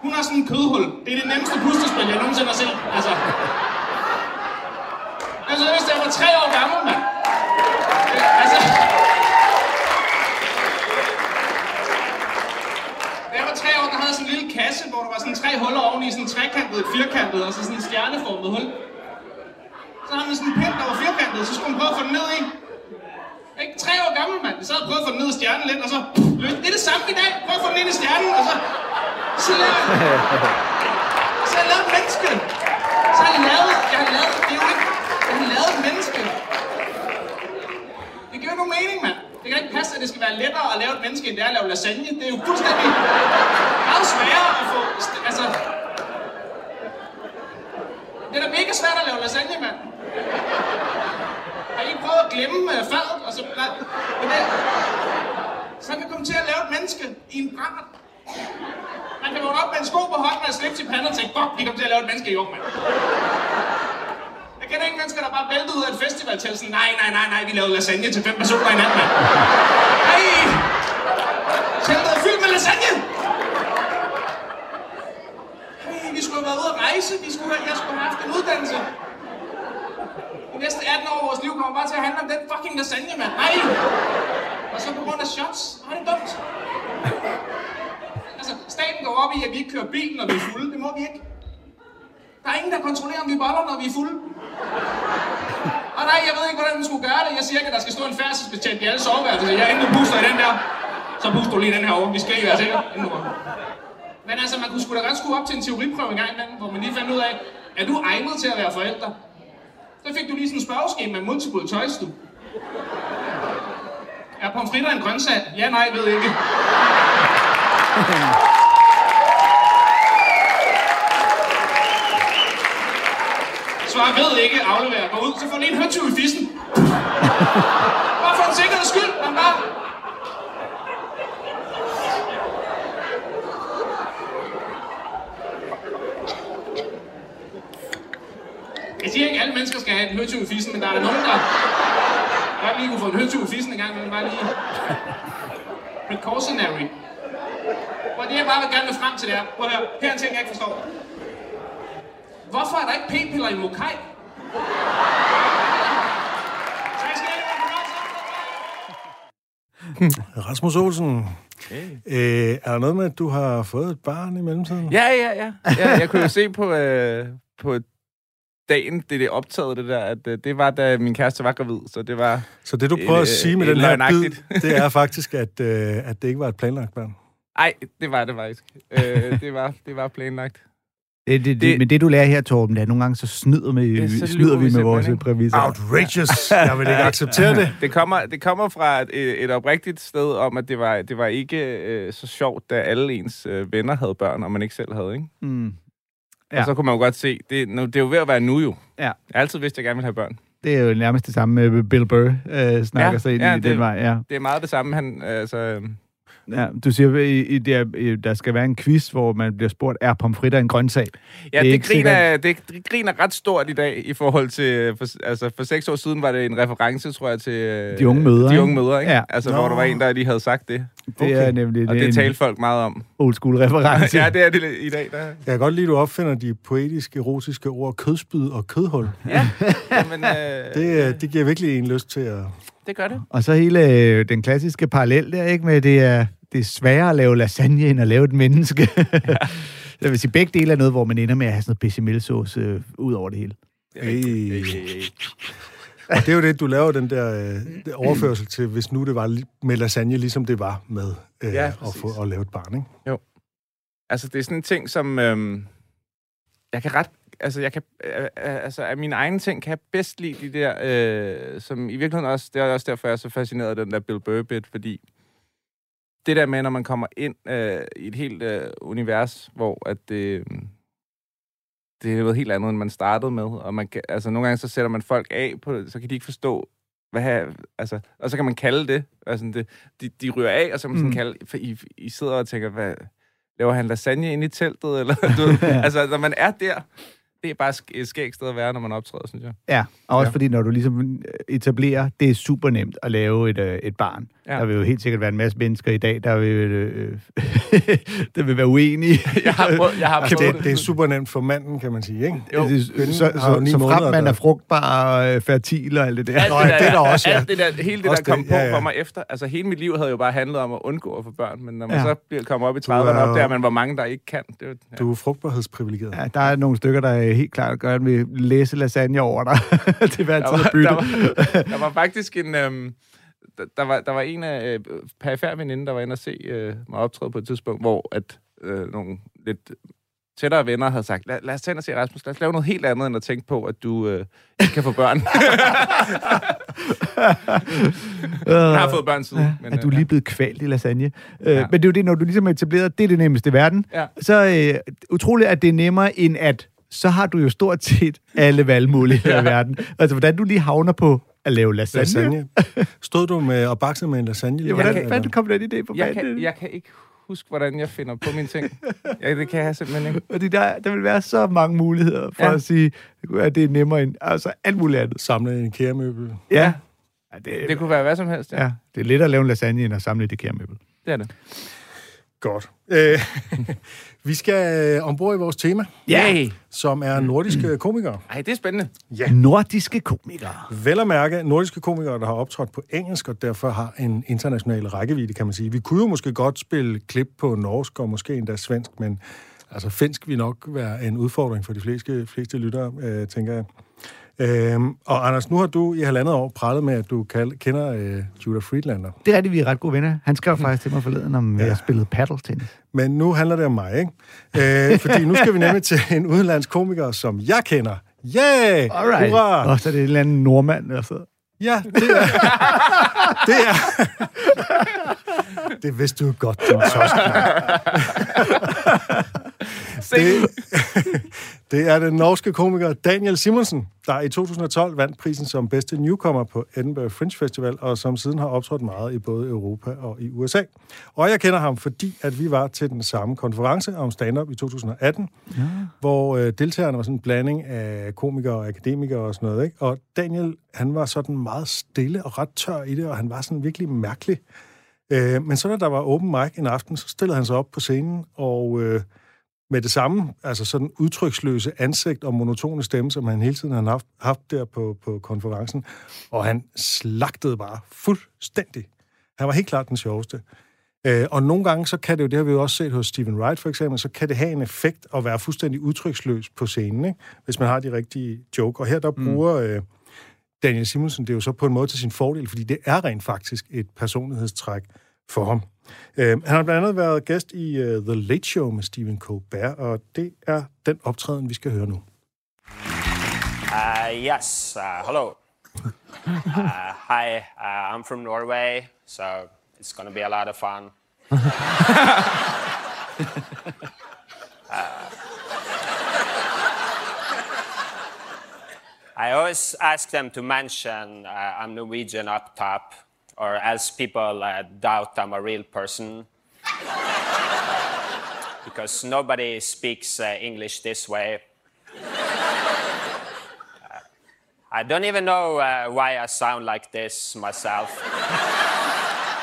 Hun har sådan en kødhul. Det er det nemmeste puslespil, jeg nogensinde har set. Altså. Jeg synes, jeg var tre år gammel, mand. Altså... Da jeg var tre år, der havde jeg sådan en lille kasse, hvor der var sådan tre huller oveni, sådan trekantet, et firkantet, og så sådan en stjerneformet hul. Så havde man sådan en pind, der var firkantet, så skulle man prøve at få den ned i. Ikke tre år gammel, mand. Jeg sad og prøvede at få den ned i stjernen lidt, og så... løs- Det er det samme i dag. Prøv at få den ind i stjernen, og så... Så laver jeg... Så jeg lavede et menneske. Så har jeg lavet, jeg har lavet, det er jo ikke, jeg har lavet et menneske. Det giver jo nogen mening, mand. Det kan ikke passe, at det skal være lettere at lave et menneske, end det er at lave lasagne. Det er jo fuldstændig meget sværere at få, altså... Det er da mega svært at lave lasagne, mand. Har lige prøvet at glemme øh, uh, fadet, og så... Nej, men det, så kan komme til at lave et menneske i en brændert. Man kan vågne op med en sko på hånden og slippe til panden og tænke, fuck, vi kommer til at lave et menneske i år, mand. Jeg kender ingen mennesker, der bare væltede ud af et festivaltelt sådan, nej, nej, nej, nej, vi lavede lasagne til fem personer i nat, mand. Nej! Teltet er fyldt med lasagne! Hey, vi skulle have været ude at rejse, vi skulle have, jeg skulle have haft en uddannelse. De næste 18 år af vores liv kommer bare til at handle om den fucking lasagne, mand. Nej! Og så på grund af shots. Nej, det er dumt. Altså, staten går op i, at vi ikke kører bil, når vi er fulde. Det må vi ikke. Der er ingen, der kontrollerer, om vi boller, når vi er fulde. Og nej, jeg ved ikke, hvordan man skulle gøre det. Jeg siger ikke, at der skal stå en færdselsbetjent i alle soveværelser. Jeg er booster puster i den der. Så puster du lige den her over. Vi skal ikke være sikre. Men altså, man kunne sgu da godt skue op til en teoriprøve en gang imellem, hvor man lige fandt ud af, er du egnet til at være forælder? Så fik du lige sådan en spørgeskema med multiple choice, du. Er pomfritter en grøntsag? Ja, nej, ved ikke. Svar ved ikke, afleverer. gå ud, så får du lige en høtyv i fissen. Bare for en sikkerheds skyld, man bare... siger ikke, at alle mennesker skal have en høtyv i fissen, men der er der nogen, der godt lige kunne få en høtyv i fissen en gang, men bare lige... Precautionary. Og det jeg bare vil gerne vil frem til det er, prøv at høre, her er en ting, jeg ikke forstår. Hvorfor er der ikke p-piller i Mokai? Rasmus Olsen, øh, er der noget med, at du har fået et barn i mellemtiden? Ja, ja, ja. ja jeg kunne jo se på, øh, på dagen, det det optaget det der, at øh, det var, da min kæreste var gravid, så det var... Så det, du prøver at Øh, sige med den her bid, det er faktisk, at, øh, at det ikke var et planlagt barn. Ej, det var det faktisk. øh, det, var, det var planlagt. Det, det, det, Det- men det, du lærer her, Torben, det er nogle gange, så snyder, med, Ja, så snyder vi vi med vores præmisser. Outrageous! Jeg vil ikke acceptere det. Det kommer, det kommer fra et, et oprigtigt sted om, at det var, det var ikke øh, så sjovt, da alle ens øh, venner havde børn, og man ikke selv havde, ikke? Mm. Ja. Og så kunne man jo godt se, det, nu, det er jo ved at være nu jo. Ja. Jeg har altid vidst, at jeg gerne ville have børn. Det er jo nærmest det samme med Bill Burr, øh, snakker Ja, sig ind ja, i det- den vej. Ja. Det er meget det samme, han... Altså, øh, Ja, du siger, i, i, der, i, der skal være en quiz, hvor man bliver spurgt, er pomfritter en grøntsag? Ja, Det er det, griner, det, det griner ret stort i dag i forhold til... For, altså, for seks år siden var det en reference, tror jeg, til... De unge mødre, De unge mødre, ikke? Ja. Altså, Nå. hvor der var en, der lige havde sagt det. Det Okay. er nemlig Og det talte folk meget om. old school reference. ja, det er det i dag. Der. Jeg kan godt lide, at du opfinder de poetiske, erotiske ord kødspyd og kødhul. Ja, Jamen, øh, Det, øh, det giver virkelig en lyst til at... det gør det. Og så hele øh, den klassiske parallel der, ikke? Med det er, det er sværere at lave lasagne, end at lave et menneske. Ja. Jeg vil sige, begge dele er noget, hvor man ender med at have sådan noget bechamelsauce øh, ud over det hele. Hey. Og det er jo det, du laver den der øh, overførsel til, hvis nu det var med lasagne, ligesom det var med øh, Ja, at, få, at lave et barn, ikke? Altså, det er sådan en ting, som... Øhm, jeg kan ret... Altså, jeg kan, øh, øh, altså, af mine egne ting kan jeg bedst lide de der, øh, som i virkeligheden også... Det er også derfor, jeg er så fascineret af den der Bill Burr-bit, fordi det der med, når man kommer ind øh, i et helt øh, univers, hvor at det... Øh, det er noget helt andet, end man startede med. Og man kan, altså, nogle gange så sætter man folk af, på, så kan de ikke forstå, hvad her, altså, og så kan man kalde det, altså, det de, de ryger af, og så kan man sådan Mm. kalde, for I, I sidder og tænker, hvad, laver han lasagne ind i teltet? Eller, du, ved, altså, når man er der, det er bare sk- et skægt sted at være, når man optræder, synes jeg. Ja, og også Ja. fordi, når du ligesom etablerer, det er super nemt at lave et, øh, et barn. Ja. Der vil jo helt sikkert være en masse mennesker i dag, der vil, øh, der vil være uenige. Jeg har prøvet, jeg har Altså, prøvet det, det er super nemt for manden, kan man sige, ikke? Jo. Det- så, så, ni så måneder, frem man der- er frugtbar og øh, fertil og alt det der. Alt Nå, ja, det er der også, ja. Alt det der, hele det, Også der kom det, på ja, ja. for mig efter. Altså, hele mit liv havde jo bare handlet om at undgå at få børn, men når man Ja. så bliver, kommer op i Du 30'erne, er jo- opdager man, hvor mange der ikke kan. Det, ja. Du er frugtbarhedsprivilegeret. Ja, der er nogle stykker, der er helt klart gerne vil læse lasagne over dig til hver der, tid bytte. der, var, der var faktisk en... Øhm, der, var, der var en af øh, perifær veninde, der var inde og se øh, mig optræde på et tidspunkt, hvor at øh, nogle lidt tættere venner havde sagt, lad, lad os ind og se Rasmus, lad os lave noget helt andet, end at tænke på, at du øh, ikke kan få børn. jeg har fået børn siden. Men, at du er øh, lige blevet kvalt i lasagne. Ja. Ja. Øh, men det er jo det, når du ligesom er etableret, det er det nemmeste i verden. Ja. Så øh, utroligt, at det er nemmere end at, så har du jo stort set alle valgmuligheder i verden. Altså, hvordan du lige havner på at lave lasagne. Lasagne. Stod du med og baksede med en lasagne? Ja, hvordan fanden kom den idé på jeg, banen? kan, jeg kan ikke huske, hvordan jeg finder på mine ting. Ja, det kan jeg simpelthen ikke. Fordi der, der vil være så mange muligheder for Ja. at sige, at det er nemmere end altså alt muligt andet. Samle en IKEA-møbel. Ja. ja, det, Det kunne være hvad som helst. Ja, ja, det er let at lave en lasagne, end at samle et IKEA-møbel. det er det. Godt. Øh, vi skal øh, ombord i vores tema, Yay! som er nordiske komikere. Ej, det er spændende. Ja. Nordiske komikere. Vel at mærke nordiske komikere, der har optrådt på engelsk, og derfor har en international rækkevidde, kan man sige. Vi kunne jo måske godt spille klip på norsk, og måske endda svensk, men altså finsk vil nok være en udfordring for de fleste, fleste lyttere, øh, tænker jeg. Øhm, og Anders, nu har du i halvandet år prallet med, at du kender øh, Judah Friedlander. Det er rigtigt, vi er ret gode venner. Han skrev faktisk til mig forleden, om ja. jeg spillede paddeltennis. Men nu handler det om mig, ikke? Øh, fordi nu skal vi nemlig til en udenlandsk komiker, som jeg kender. Yeah! Alright. Hurra! Og så er det en eller anden nordmand, der sidder. Ja, det er... det er... det vidste du godt, din tosk. Det, det er den norske komiker Daniel Simonsen, der i 2012 vandt prisen som bedste newcomer på Edinburgh Fringe Festival, og som siden har optrådt meget i både Europa og i USA. Og jeg kender ham, fordi at vi var til den samme konference om stand-up i 2018, ja. hvor øh, deltagerne var sådan en blanding af komikere og akademikere og sådan noget. Ikke? Og Daniel, han var sådan meget stille og ret tør i det, og han var sådan virkelig mærkelig. Øh, men så da der var open mic en aften, så stillede han sig op på scenen, og øh, med det samme, altså sådan udtryksløse ansigt og monotone stemme, som han hele tiden har haft, haft der på, på konferencen, og han slagtede bare fuldstændig. Han var helt klart den sjoveste. Øh, og nogle gange, så kan det jo, det har vi jo også set hos Stephen Wright for eksempel, så kan det have en effekt at være fuldstændig udtryksløs på scenen, ikke? hvis man har de rigtige joke. Og her der bruger øh, Daniel Simonsen det er jo så på en måde til sin fordel, fordi det er rent faktisk et personlighedstræk for ham. Øh, han har blandt andet været gæst i uh, The Late Show med Stephen Colbert, og det er den optræden, vi skal høre nu. Uh, yes, uh, hello. Uh, hi, uh, I'm from Norway, so it's going to be a lot of fun. Uh, I always ask them to mention uh, I'm Norwegian up top, or as people uh, doubt I'm a real person. because nobody speaks uh, English this way. I don't even know uh, why I sound like this myself.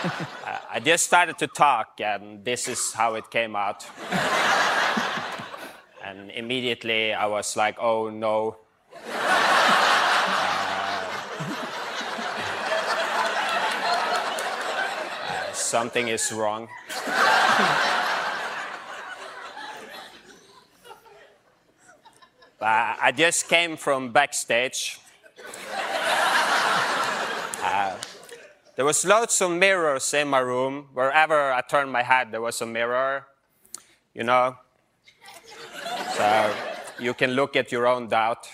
Uh, I just started to talk, and this is how it came out. and immediately I was like, oh no. Something is wrong. Uh, I just came from backstage. Uh, there was loads of mirrors in my room. Wherever I turned my head, there was a mirror. You know, so you can look at your own doubt.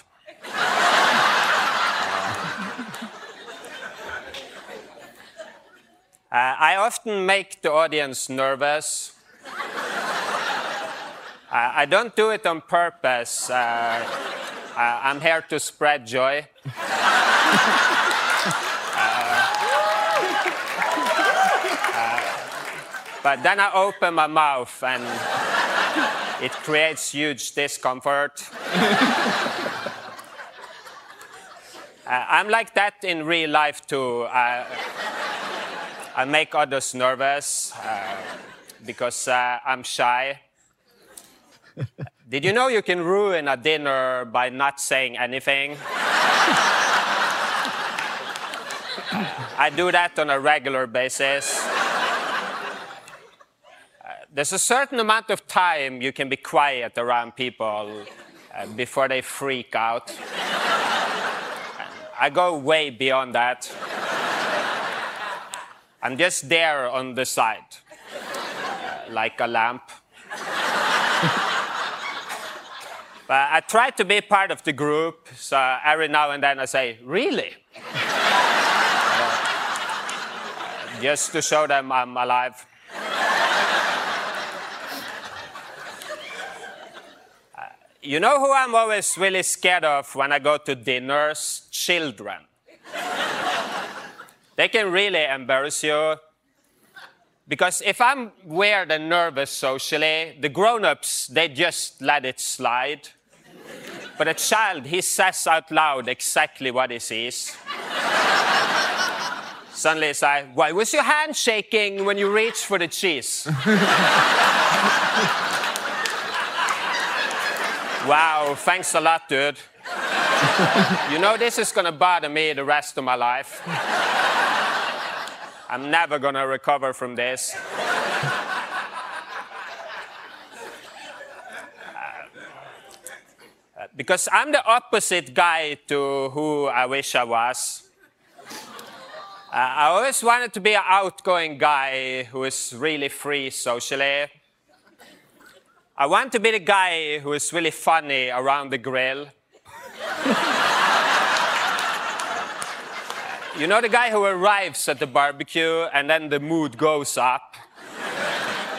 Uh, I often make the audience nervous. Uh, I don't do it on purpose. Uh, uh, I'm here to spread joy. But then I open my mouth and it creates huge discomfort. Uh, I'm like that in real life too. I make others nervous uh, because uh, I'm shy. Did you know you can ruin a dinner by not saying anything? I do that on a regular basis. Uh, there's a certain amount of time you can be quiet around people uh, before they freak out. I go way beyond that. I'm just there on the side, uh, like a lamp. But I try to be part of the group, so every now and then I say, Really? Uh, just to show them I'm alive. Uh, You know who I'm always really scared of when I go to dinners? Children. They can really embarrass you. Because if I'm weird and nervous socially, the grown ups, they just let it slide. But a child, he says out loud exactly what he sees. Suddenly it's like, why was your hand shaking when you reached for the cheese? wow, thanks a lot, dude. you know, this is gonna bother me the rest of my life. I'm never gonna recover from this. Uh, because I'm the opposite guy to who I wish I was. Uh, I always wanted to be an outgoing guy who is really free socially. I want to be the guy who is really funny around the grill. You know the guy who arrives at the barbecue and then the mood goes up?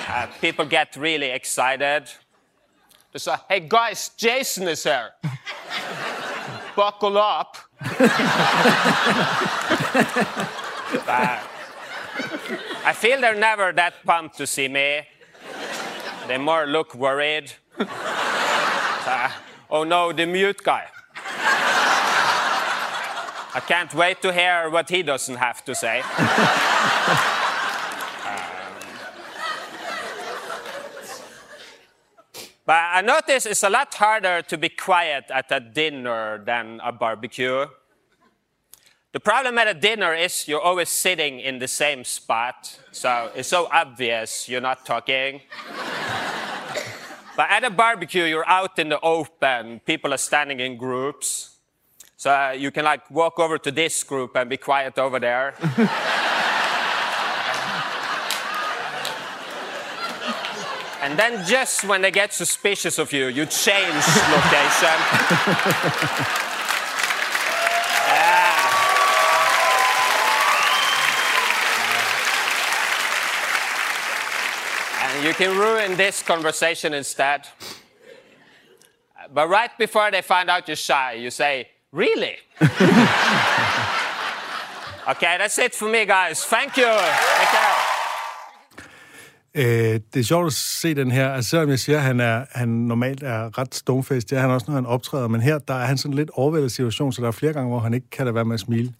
Uh, people get really excited. They say, hey guys, Jason is here. Buckle up. Uh, I feel they're never that pumped to see me. They more look worried. Uh, oh no, the mute guy. I can't wait to hear what he doesn't have to say. Um, but I notice it's a lot harder to be quiet at a dinner than a barbecue. The problem at a dinner is you're always sitting in the same spot, so it's so obvious you're not talking. but at a barbecue, you're out in the open, people are standing in groups. So uh, you can like walk over to this group and be quiet over there. and then just when they get suspicious of you, you change location. Yeah. And you can ruin this conversation instead. But right before they find out you're shy, you say, Really? okay, that's it for me, guys. Thank you. Take care. Øh, det er sjovt at se den her. Altså, selvom jeg siger, at han, er, han normalt er ret stonefest, det er han også, når han optræder. Men her, der er han sådan lidt overvældet situation, så der er flere gange, hvor han ikke kan lade være med at smile.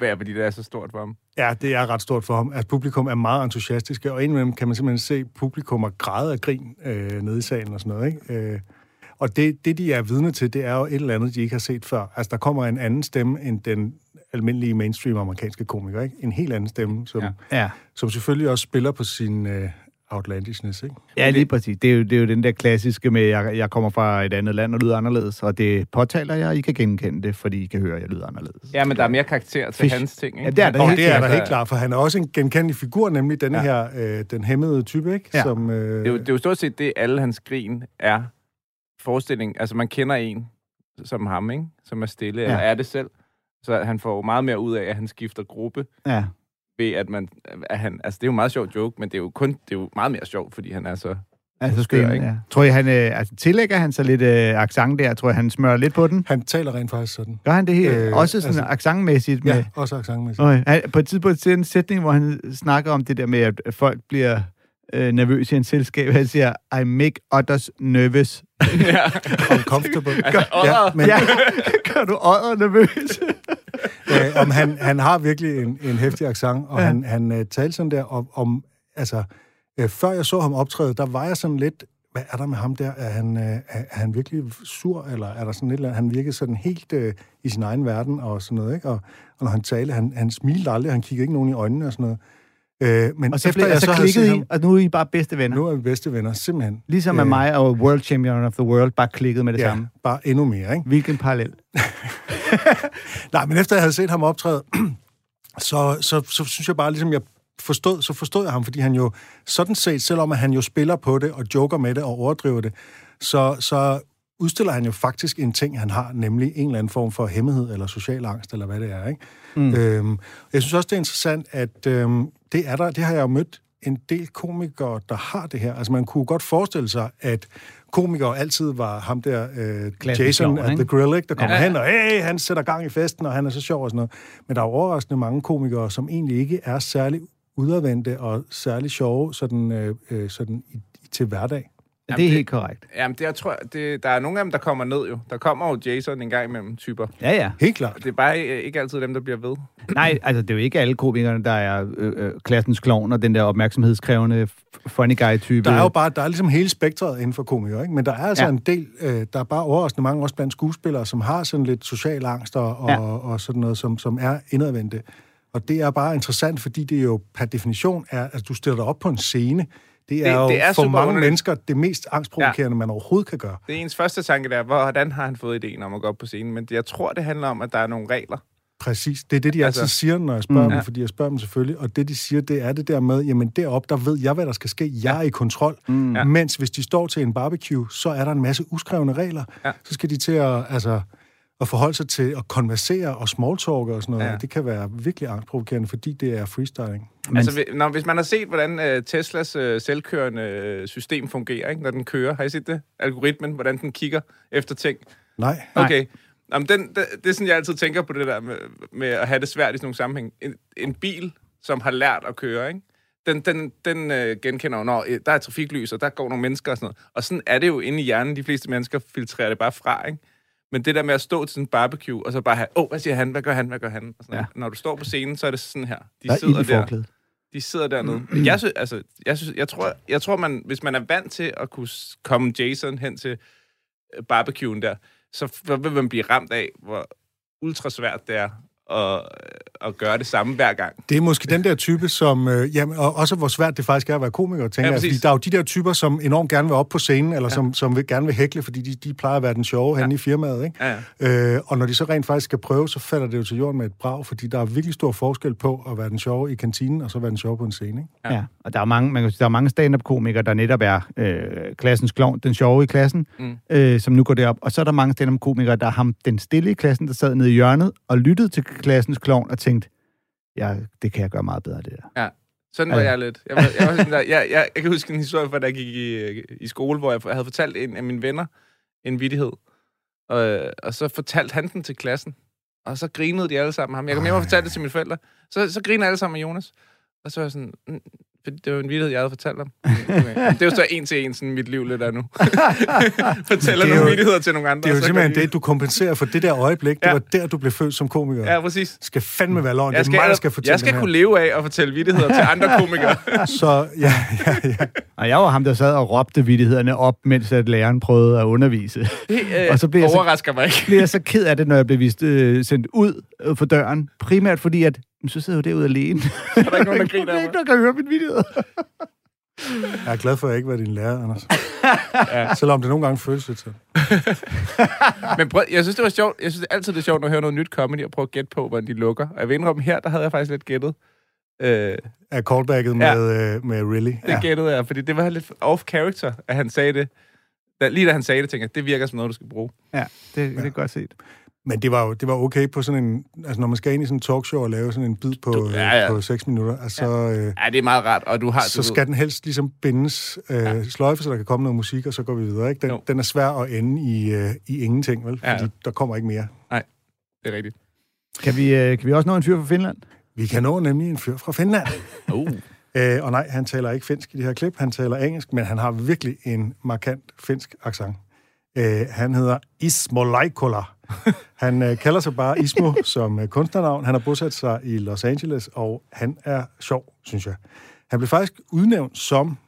Ja, fordi det er så stort for ham. Ja, det er ret stort for ham. Altså, publikum er meget entusiastiske, og indimellem kan man simpelthen se publikum og græde af grin øh, nede i salen og sådan noget, ikke? Øh, og det, det, de er vidne til, det er jo et eller andet, de ikke har set før. Altså, der kommer en anden stemme end den almindelige mainstream amerikanske komiker, ikke? En helt anden stemme, som, Ja. ja. Som selvfølgelig også spiller på sin øh, outlandishness, ikke? Ja, lige præcis. Det er, jo, det er jo den der klassiske med, jeg, jeg kommer fra et andet land og lyder anderledes, og det påtaler jeg, og I kan genkende det, fordi I kan høre, at jeg lyder anderledes. Ja, men der er mere karakter til Fish. hans ting, ikke? Ja, det er der Og helt det er der helt klart, for han er også en genkendelig figur, nemlig denne Ja. ja. her, øh, den hæmmede type, ikke? Ja. Som, øh, Det er, jo, det er jo stort set det, alle hans grin er forestilling. Altså, man kender en som ham, ikke? Som er stille, ja. eller er det selv. Så han får jo meget mere ud af, at han skifter gruppe, Ja. ved at man... At han, altså, det er jo en meget sjov joke, men det er jo kun... Det er jo meget mere sjovt, fordi han er så... Altså, skør, skør, ikke? ja. Tror I, han øh, altså, tillægger han så lidt øh, accent der? Tror jeg, han smører lidt på den? Han taler rent faktisk sådan. Gør han det helt? Øh, også sådan altså- altså, accentmæssigt? Med, Ja, også accentmæssigt. Okay. Han, på et tidspunkt til en sætning, hvor han snakker om det der med, at folk bliver øh, nervøse i en selskab. Han siger, I make others nervous. Uncomfortable. Altså, ja, men Ja, gør du ådder nervøs? øh, om han, han har virkelig en, en hæftig accent, og Ja. ja. han, han uh, talte sådan der om, om altså, øh, før jeg så ham optræde, der var jeg sådan lidt, hvad er der med ham der? Er han, øh, er, er han virkelig sur, eller er der sådan et eller andet? Han virkede sådan helt øh, i sin egen verden og sådan noget, ikke? Og, og når han talte, han, han smilte aldrig, han kiggede ikke nogen i øjnene og sådan noget. Øh, men Og så, efter blev, og så havde klikkede I, og nu er I bare bedste venner. nu er vi bedste venner, simpelthen. Ligesom Øh, at mig og World Champion of the World bare klikkede med det Ja, samme. bare endnu mere, ikke? Hvilken parallel? Nej, men efter jeg havde set ham optræde, så, så, så synes jeg bare, ligesom jeg forstod, så forstod jeg ham, fordi han jo sådan set, selvom at han jo spiller på det og joker med det og overdriver det, så, så udstiller han jo faktisk en ting, han har, nemlig en eller anden form for hemmelighed eller social angst, eller hvad det er. Ikke? Mm. Øhm, jeg synes også, det er interessant, at øhm, det er der, det har jeg jo mødt en del komikere, der har det her. Altså man kunne godt forestille sig, at komikere altid var ham der, øh, Jason sjov, at? The Grill, ikke? der kommer Ja. hen, og hey, han sætter gang i festen, og han er så sjov og sådan noget. Men der er overraskende mange komikere, som egentlig ikke er særlig udadvendte og særlig sjove sådan, øh, øh, sådan i, i, til hverdag. Ja, det er helt korrekt. Jamen, det, jeg tror, det, der er nogle af dem, der kommer ned jo. Der kommer jo Jason en gang imellem typer. Ja, ja. Helt klart. Det er bare øh, ikke altid dem, der bliver ved. Nej, altså det er jo ikke alle komikerne, der er øh, øh, klassens klovn og den der opmærksomhedskrævende funny guy-type. Der er jo bare, der er ligesom hele spektret inden for komikere, ikke? Men der er altså Ja. en del, øh, der er bare overraskende mange, også blandt skuespillere, som har sådan lidt social angst og, og, Ja. ja. og sådan noget, som, som er indadvendte. Og det er bare interessant, fordi det jo per definition er, at du stiller dig op på en scene. Det er Det- jo det er for mange underligt. mennesker det mest angstprovokerende, ja. man overhovedet kan gøre. Det er ens første tanke der, hvordan har han fået ideen om at gå op på scenen? Men jeg tror, det handler om, at der er nogle regler. Præcis. Det er det, de Altså- altid siger, når jeg spørger Mm. mm. Ja. dem, fordi jeg spørger dem selvfølgelig. Og det, de siger, det er det der med, jamen derop der ved jeg, hvad der skal ske. Jeg er i kontrol. Mm. Ja. Mens hvis de står til en barbecue, så er der en masse uskrevne regler. Ja. Så skal de til at, altså, at forholde sig til at konversere og smalltalke og sådan noget. Ja. Det kan være virkelig angstprovokerende, fordi det er freestyling. Men, Altså, hvis- når, hvis man har set, hvordan uh, Teslas uh, selvkørende øh, system fungerer, ikke, når den kører, har I set det? Algoritmen, hvordan den kigger efter ting. Nej. Okay. Jamen, den, det, det er sådan, jeg altid tænker på det der med, med at have det svært i sådan nogle sammenhæng. En, en bil, som har lært at køre, ikke? den, den, den øh, genkender jo, når øh, der er trafiklys, og der går nogle mennesker og sådan noget. Og sådan er det jo inde i hjernen. De fleste mennesker filtrerer det bare fra, ikke? Men det der med at stå til en barbecue, og så bare have, åh, oh, hvad siger han, hvad gør han, hvad gør han? Og sådan Ja. Når du står på scenen, så er det sådan her. De der er sidder der. De sidder dernede. Men jeg, synes, altså, jeg, synes, jeg tror, jeg tror man, hvis man er vant til at kunne komme Jason hen til øh, barbecuen der, så vil man blive ramt af, hvor ultra svært det er at, øh, at gøre det samme hver gang. Det er måske den der type, som... Øh, jamen, og også hvor svært det faktisk er at være komiker, tænker Ja, jeg. Fordi der er jo de der typer, som enormt gerne vil op på scenen, eller ja. som, som vil, gerne vil hækle, fordi de, de plejer at være den sjove ja. henne i firmaet, ikke? Ja, ja. Øh, og når de så rent faktisk skal prøve, så falder det jo til jorden med et brag, fordi der er virkelig stor forskel på at være den sjove i kantinen, og så være den sjove på en scene. Ikke? Ja. ja. Og der er mange, man kan sige, der er mange stand-up-komikere, der netop er øh, klassens klovn, den sjove i klassen. Mm. øh, som nu går derop. Og så er der mange stand-up-komikere, der er ham, den stille i klassen, der sad nede i hjørnet og lyttede til klassens klovn og tænkte, ja, det kan jeg gøre meget bedre, det der. Sådan var Ja. jeg lidt. Jeg, var, jeg, var sådan der, jeg, jeg, jeg kan huske en historie fra, da jeg gik i, øh, i skole, hvor jeg havde fortalt en af mine venner en vittighed. Og, og så fortalte han den til klassen. Og så grinede de alle sammen ham. Jeg kom hjem og fortalte det til mine forældre. Så, så griner alle sammen af Jonas. Og så var jeg sådan, "Mm, fordi det var en vittighed, jeg havde fortalt ham. Okay. Det er jo så en til en, sådan mit liv lidt er nu. Fortæller Det er nogle vittigheder til nogle andre. Det er jo simpelthen det, du kompenserer for det der øjeblik. Det Ja. var der, du blev født som komiker. Ja, præcis. skal fandme være løgn. Jeg Det er mig, der skal, skal fortælle jeg skal kunne leve af at fortælle vittigheder til andre komikere. Så ja, ja, ja. Og jeg var ham, der sad og råbte vittighederne op, mens at læreren prøvede at undervise. Det øh, Og så bliver jeg så- overrasker mig ikke. bliver jeg så ked af det, når jeg bliver vist, øh, sendt ud øh, for døren. Primært fordi, at "Men så sidder jeg jo derude alene. Der er ikke nogen, der griner Der af er ikke, der kan høre min vittighed. Jeg er glad for, at jeg ikke var din lærer, Anders. ja. Selvom det nogle gange føles lidt sådan. Men prøv, jeg synes, det var sjovt. Jeg synes altid, det er sjovt at høre noget nyt comedy og prøve at gætte på, hvordan de lukker. Og jeg vil indrømme, her, der havde jeg faktisk lidt gættet. Øh, Er callbacket Ja. med, øh, med Really. det ja. gættede jeg, fordi det var lidt off-character, at han sagde det. Da, lige da han sagde det, tænkte jeg, det virker som noget, du skal bruge. Ja, det, det er godt set. Men det var jo det var okay på sådan en... Altså, når man skal ind i sådan en talkshow og lave sådan en bid på, Du- ja, ja. på 6 minutter, altså, ja. øh, Ja, det er meget rart, og du har... så du skal den helst ligesom bindes øh, ja. sløjfe, så der kan komme noget musik, og så går vi videre. Ikke? Den, Jo. den er svær at ende i, øh, i ingenting, vel? Fordi Ja. ja. der kommer ikke mere. Det er rigtigt. Kan vi, øh, kan vi også nå en fyr fra Finland? Vi kan nå nemlig en fyr fra Finland. Uh. Øh, og nej, han taler ikke finsk i det her klip, han taler engelsk, men han har virkelig en markant finsk accent. Øh, han hedder Ismo Laikola. Han øh, kalder sig bare Ismo som øh, kunstnernavn. Han har bosat sig i Los Angeles, og han er sjov, synes jeg. Han blev faktisk udnævnt som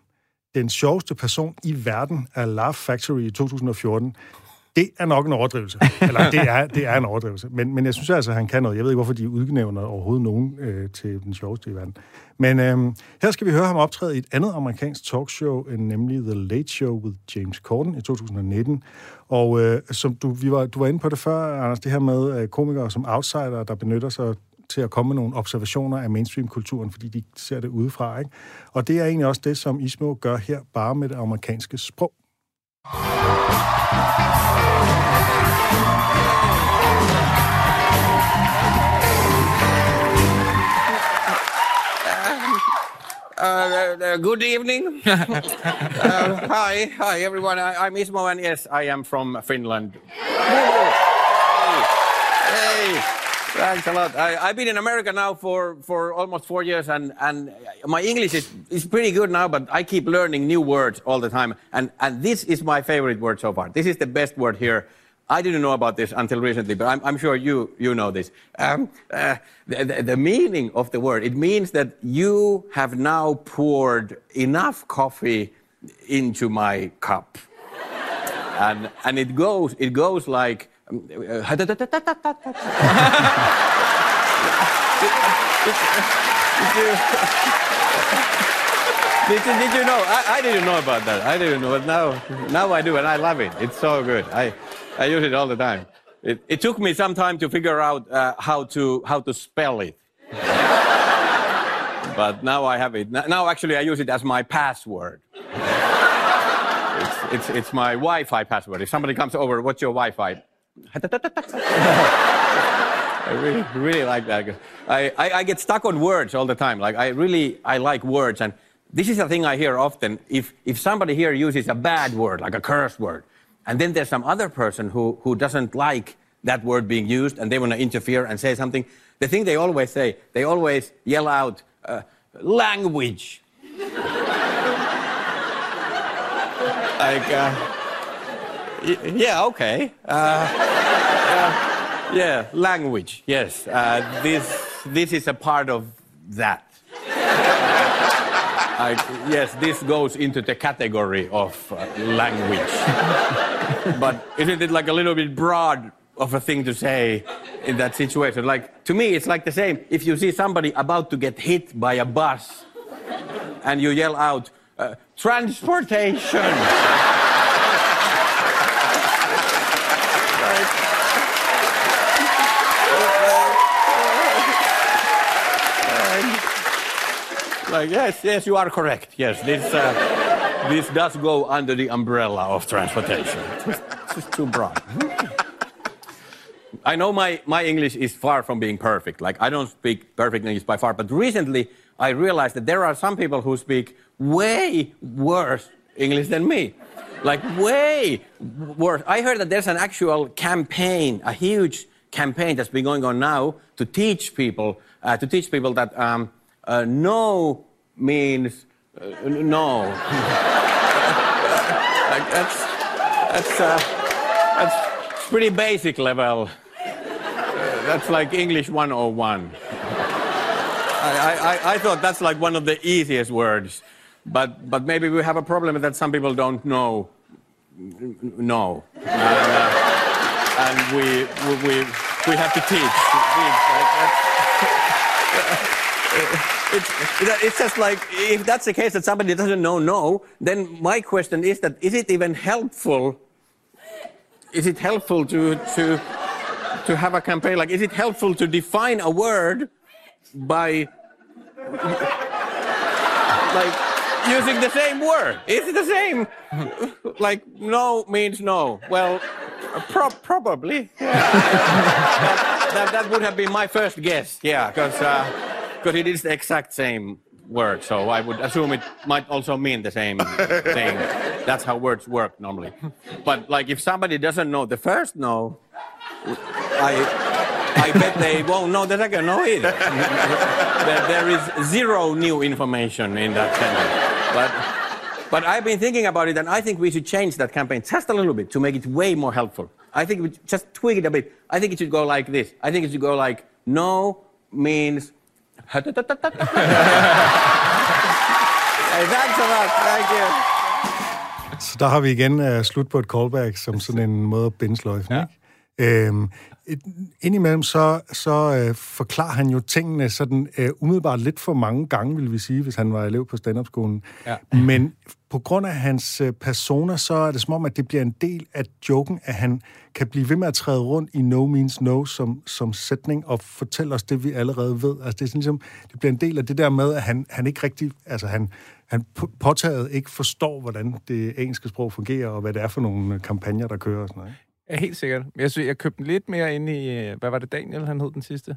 den sjoveste person i verden af Laugh Factory i 2014. Det er nok en overdrivelse. Eller det er, det er en overdrivelse. Men, men jeg synes altså, at han kan noget. Jeg ved ikke, hvorfor de udnævner overhovedet nogen øh, til den sjoveste i verden. Men øh, her skal vi høre ham optræde i et andet amerikansk talkshow, øh, nemlig The Late Show with James Corden i 2019. Og øh, som du, vi var, du var inde på det før, Anders, det her med øh, komikere som outsider, der benytter sig til at komme med nogle observationer af mainstream-kulturen, fordi de ser det udefra. Ikke? Og det er egentlig også det, som Ismo gør her, bare med det amerikanske sprog. Uh, uh, good evening. uh, hi, hi everyone. I, I'm Ismo, and yes, I am from Finland. Hey, hey, thanks a lot. I, I've been in America now for, for almost four years, and, and my English is, is pretty good now, but I keep learning new words all the time. And, and this is my favorite word so far. This is the best word here. I didn't know about this until recently, but I'm, I'm sure you, you know this. Um, uh, the, the, the meaning of the word, it means that you have now poured enough coffee into my cup. and, and it goes, it goes like, Did you, did you know? I, I didn't know about that. I didn't know, but now, now I do, and I love it. It's so good. I, I use it all the time. It, it took me some time to figure out uh, how to how to spell it, but now I have it. Now, actually, I use it as my password. It's, it's, it's my Wi-Fi password. If somebody comes over, what's your Wi-Fi? I really, really like that. I, I, I get stuck on words all the time. Like I really, I like words, and this is a thing I hear often. If if somebody here uses a bad word, like a curse word, and then there's some other person who who doesn't like that word being used, and they want to interfere and say something, the thing they always say, they always yell out, uh, "Language." like, uh, yeah, okay. Uh, yeah, language. Yes, uh, this this is a part of that. I, yes, this goes into the category of uh, language. but isn't it like a little bit broad of a thing to say in that situation? Like to me, it's like the same. If you see somebody about to get hit by a bus, and you yell out, uh, "Transportation!" Like, yes, yes, you are correct. Yes, this, uh, this does go under the umbrella of transportation. It's just too broad. I know my, my English is far from being perfect. Like, I don't speak perfect English by far, but recently I realized that there are some people who speak way worse English than me. Like, way worse. I heard that there's an actual campaign, a huge campaign that's been going on now to teach people, uh, to teach people that um, uh, no means uh, no. that's that's uh, that's pretty basic level. Uh, that's like English 101. I, I, I- thought that's like one of the easiest words, but but maybe we have a problem that some people don't know. No, and, uh, we, we we have to teach. teach. Like, it's, it's just like if that's the case that somebody doesn't know no, then my question is that is it even helpful? Is it helpful to to to have a campaign like is it helpful to define a word by like using the same word? Is it the same? like no means no. Well, pro- probably. that, that, that would have been my first guess. Yeah, because uh, because it is the exact same word, so I would assume it might also mean the same thing. That's how words work normally. But like if somebody doesn't know the first no, I. I bet they won't know the second no either. there, is zero new information in that sentence. But, but I've been thinking about it, and I think we should change that campaign just a little bit to make it way more helpful. I think we just tweak it a bit. I think it should go like this. I think it should go like no means. Thanks a lot. Thank you. Så der har vi igen uh, slut på et callback, som sådan en måde at binde sløjfen, ja. ikke? Øhm, indimellem så, så uh, forklarer han jo tingene sådan uh, umiddelbart lidt for mange gange, vil vi sige, hvis han var elev på stand-up-skolen. Ja. Men på grund af hans uh, persona, så er det som om, at det bliver en del af joken, at han kan blive ved med at træde rundt i no means no som, som sætning og fortælle os det, vi allerede ved. Altså det er sådan ligesom, det bliver en del af det der med, at han, han ikke rigtig, altså han, han på- påtaget ikke forstår, hvordan det engelske sprog fungerer, og hvad det er for nogle øh, kampagner, der kører og sådan noget. Ja, helt sikkert. Men Jeg, synes, jeg købte den lidt mere ind i... øh, Hvad var det, Daniel, han hed den sidste?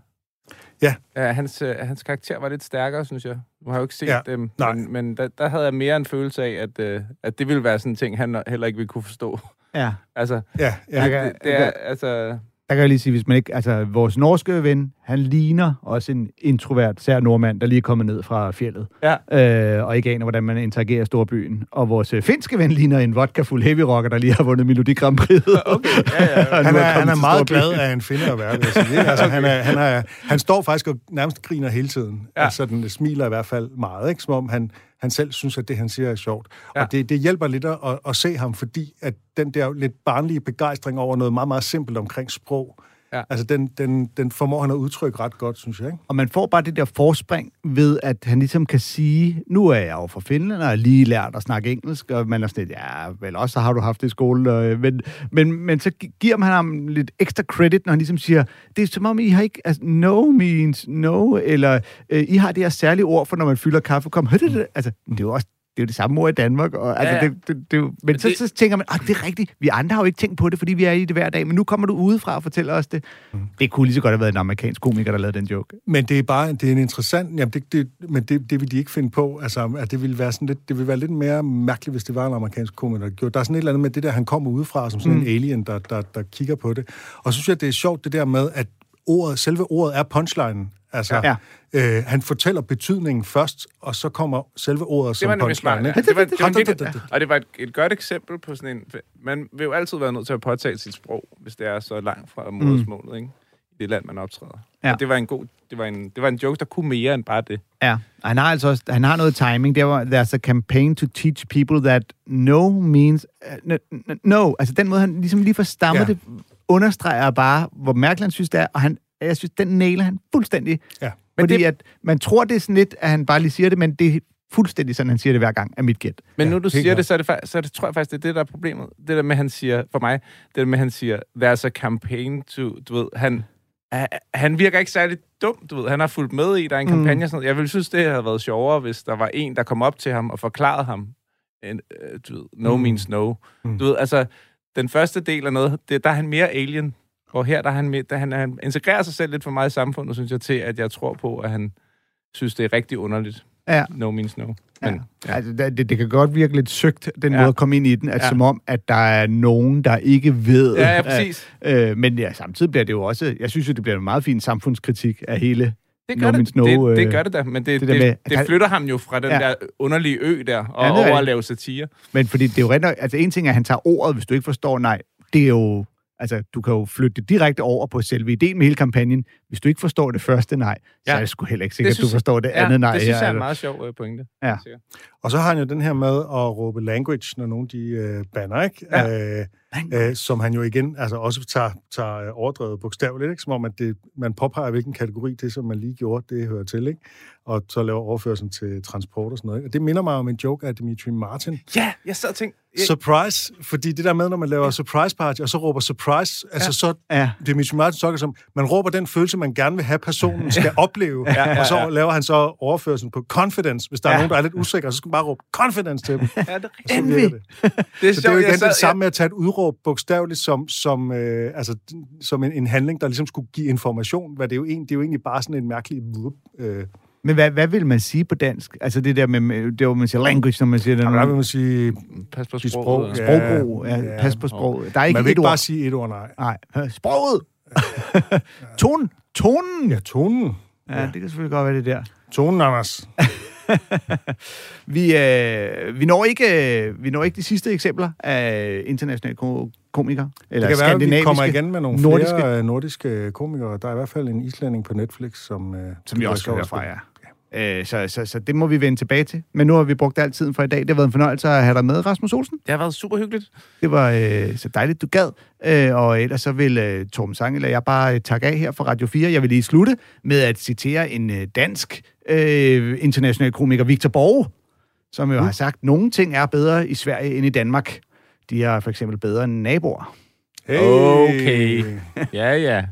Ja. ja hans, øh, hans karakter var lidt stærkere, synes jeg. Du har jo ikke set Ja, dem. nej. Men, men der, der havde jeg mere en følelse af, at, øh, at det ville være sådan en ting, han heller ikke ville kunne forstå. Ja. altså, Ja, ja. Jeg det, det er, altså... Der kan jeg lige sige, hvis man ikke... Altså, vores norske ven, han ligner også en introvert, sær nordmand, der lige er kommet ned fra fjellet. Ja. Øh, og ikke aner, hvordan man interagerer i storbyen. Og vores øh, finske ven ligner en vodka-fuld heavy rocker, der lige har vundet Melodi Grand Prix. Okay, ja, ja. Og nu Han er, han er meget storbyen. glad af en finde at være, vil jeg sige. Altså, han, er, han, er, han står faktisk og nærmest griner hele tiden. Ja. Altså, den smiler i hvert fald meget, ikke? som om han, han selv synes, at det, han siger, er sjovt. Ja. Og det, det hjælper lidt at, at, at se ham, fordi at den der lidt barnlige begejstring over noget meget, meget simpelt omkring sprog, Ja. altså den, den, den formår han at udtrykke ret godt, synes jeg. Ikke? Og man får bare det der forspring ved, at han ligesom kan sige, nu er jeg jo fra Finland og har lige lært at snakke engelsk, og man er sådan lidt, ja, vel også så har du haft det i skole. Og, men, men, men så gi- giver man ham lidt ekstra credit, når han ligesom siger, det er som om, I har ikke, altså, no means no, eller øh, I har det her særlige ord for, når man fylder kaffekom. Hør det, det, altså, det er jo også det er jo det samme ord i Danmark. Og, altså, Ja, ja. Det, det, det, jo- men så, det- så tænker man, at det er rigtigt. Vi andre har jo ikke tænkt på det, fordi vi er i det hver dag. Men nu kommer du udefra og fortæller os det. Det kunne lige så godt have været en amerikansk komiker, der lavede den joke. Men det er bare det er en interessant... Jamen det, det, men det, det vil de ikke finde på. Altså, at det ville være sådan lidt, det ville være lidt mere mærkeligt, hvis det var en amerikansk komiker, der gjorde. Der er sådan et eller andet med det der, han kommer udefra som sådan mm. en alien, der, der, der kigger på det. Og så synes jeg, det er sjovt det der med, at ordet, selve ordet er punchlinen. Altså, Ja. øh, han fortæller betydningen først, og så kommer selve ordet Det som punchline. Ikke? Det var, det var det- det- og det var et, et godt eksempel på sådan en... Man vil jo altid være nødt til at påtale sit sprog, hvis det er så langt fra modersmålet, ikke? I det land, man optræder. Ja. Og det var en god... Det var en, det var en joke, der kunne mere end bare det. Ja, han har altså også, han har noget timing. Der var, there's a campaign to teach people that no means uh, n- n- no. Altså den måde, han ligesom lige får stammet Ja. det, understreger bare, hvor mærkeligt han synes det er, og han, jeg synes, den nailer han fuldstændig. Ja. Men Fordi det- at man tror, det er sådan lidt, at han bare lige siger det, men det er fuldstændig sådan, han siger det hver gang, er mit gæt. Men Ja, nu du siger klart. det, så, er det, så er det, tror jeg faktisk, det er det, der er problemet. Det der med, han siger, for mig, det der med, han siger, there's a campaign to, du ved, han, han- virker ikke særlig dum, du ved. Han har fulgt med i, der er en kampagne og sådan noget. Jeg ville synes, det havde været sjovere, hvis der var en, der kom op til ham og forklarede ham, en, øh, du ved, no Mm. means no. Mm. Du ved, altså, den første del af noget, det, der er han mere alien, og her der er han, mere, der han, han integrerer sig selv lidt for meget i samfundet, synes jeg, til, at jeg tror på, at han synes, det er rigtig underligt. Ja. No means no. Ja. Men, Ja. Altså, det, det, kan godt virke lidt søgt, den Ja. ja. måde at komme ind i den, at Ja. ja. som om, at der er nogen, der ikke ved. ja, ja, præcis. At, øh, men ja, samtidig bliver det jo også, jeg synes jo, det bliver en meget fin samfundskritik af hele Det gør, det, no, det, det øh, gør det da, men det, det det, med- det, flytter ham jo fra den ja. Der underlige ø der, og Ja, er over at lave satire. Men fordi det er jo rent nok, altså en ting er, at han tager ordet, hvis du ikke forstår nej. Det er jo, altså du kan jo flytte det direkte over på selve ideen med hele kampagnen. Hvis du ikke forstår det første nej, ja. så er det sgu heller ikke sikkert, at du forstår det Ja, andet nej. det synes jeg er en altså. meget sjov øh, pointe. Ja. Og så har han jo den her med at råbe language, når nogen de øh, banner, ikke? Ja. Øh, øh, som han jo igen altså også tager, tager øh, overdrevet bogstaveligt, ikke? Som om, at det, man påpeger, hvilken kategori det, som man lige gjorde, det hører til, ikke? Og så laver overførelsen til transport og sådan noget. Ikke? Og det minder mig om en joke af Dimitri Martin. Ja, jeg sad og tænkte... Jeg, Surprise, fordi det der med, når man laver surprise party, og så råber surprise, ja. altså så Ja. Dimitri Martin så som, man råber den følelse, man gerne vil have, personen skal opleve, ja, ja, ja. og så laver han så overførelsen på confidence. Hvis der ja. er nogen, der er lidt usikre, så skal man bare råbe confidence til dem. ja, det er det. Det er Så det er jo igen jeg sad- det samme med at tage et udråb bogstaveligt som, som, øh, altså, som en, en handling, der ligesom skulle give information, hvad det er jo, en, det er jo egentlig bare sådan en mærkelig... Øh, Men hvad, hvad vil man sige på dansk? Altså det der med, det hvor man siger language, når man siger det. der vil man sige, Pas på sproget. sprog, og- Sprogbrug, ja, Ja, pas på sproget. Der er ikke man vil et ikke ord. bare sige et ord, nej. Nej, sproget! Tonen! Tonen! Ja, tonen. Ja, det kan selvfølgelig godt være det der. Tonen, Anders. Vi, øh, vi, når ikke, øh, vi når ikke de sidste eksempler af internationale ko- komikere. Eller Det kan være, at vi skandinaviske, kommer igen med nogle nordiske, flere øh, nordiske komikere. Der er i hvert fald en islænding på Netflix, som... Øh, som vi også skal høre fra, ja. Øh, så, så, så det må vi vende tilbage til. Men nu har vi brugt al tiden for i dag. Det har været en fornøjelse at have dig med, Rasmus Olsen. Det har været super hyggeligt. Det var øh, så dejligt, du gad. Øh, og ellers så vil øh, Torben Sang eller jeg bare øh, takke af her fra Radio 4. Jeg vil lige slutte med at citere en øh, dansk øh, international komiker, Victor Borge, som jo har sagt, at nogle ting er bedre i Sverige end i Danmark. De er for eksempel bedre end naboer. Hey. Okay. Ja, ja.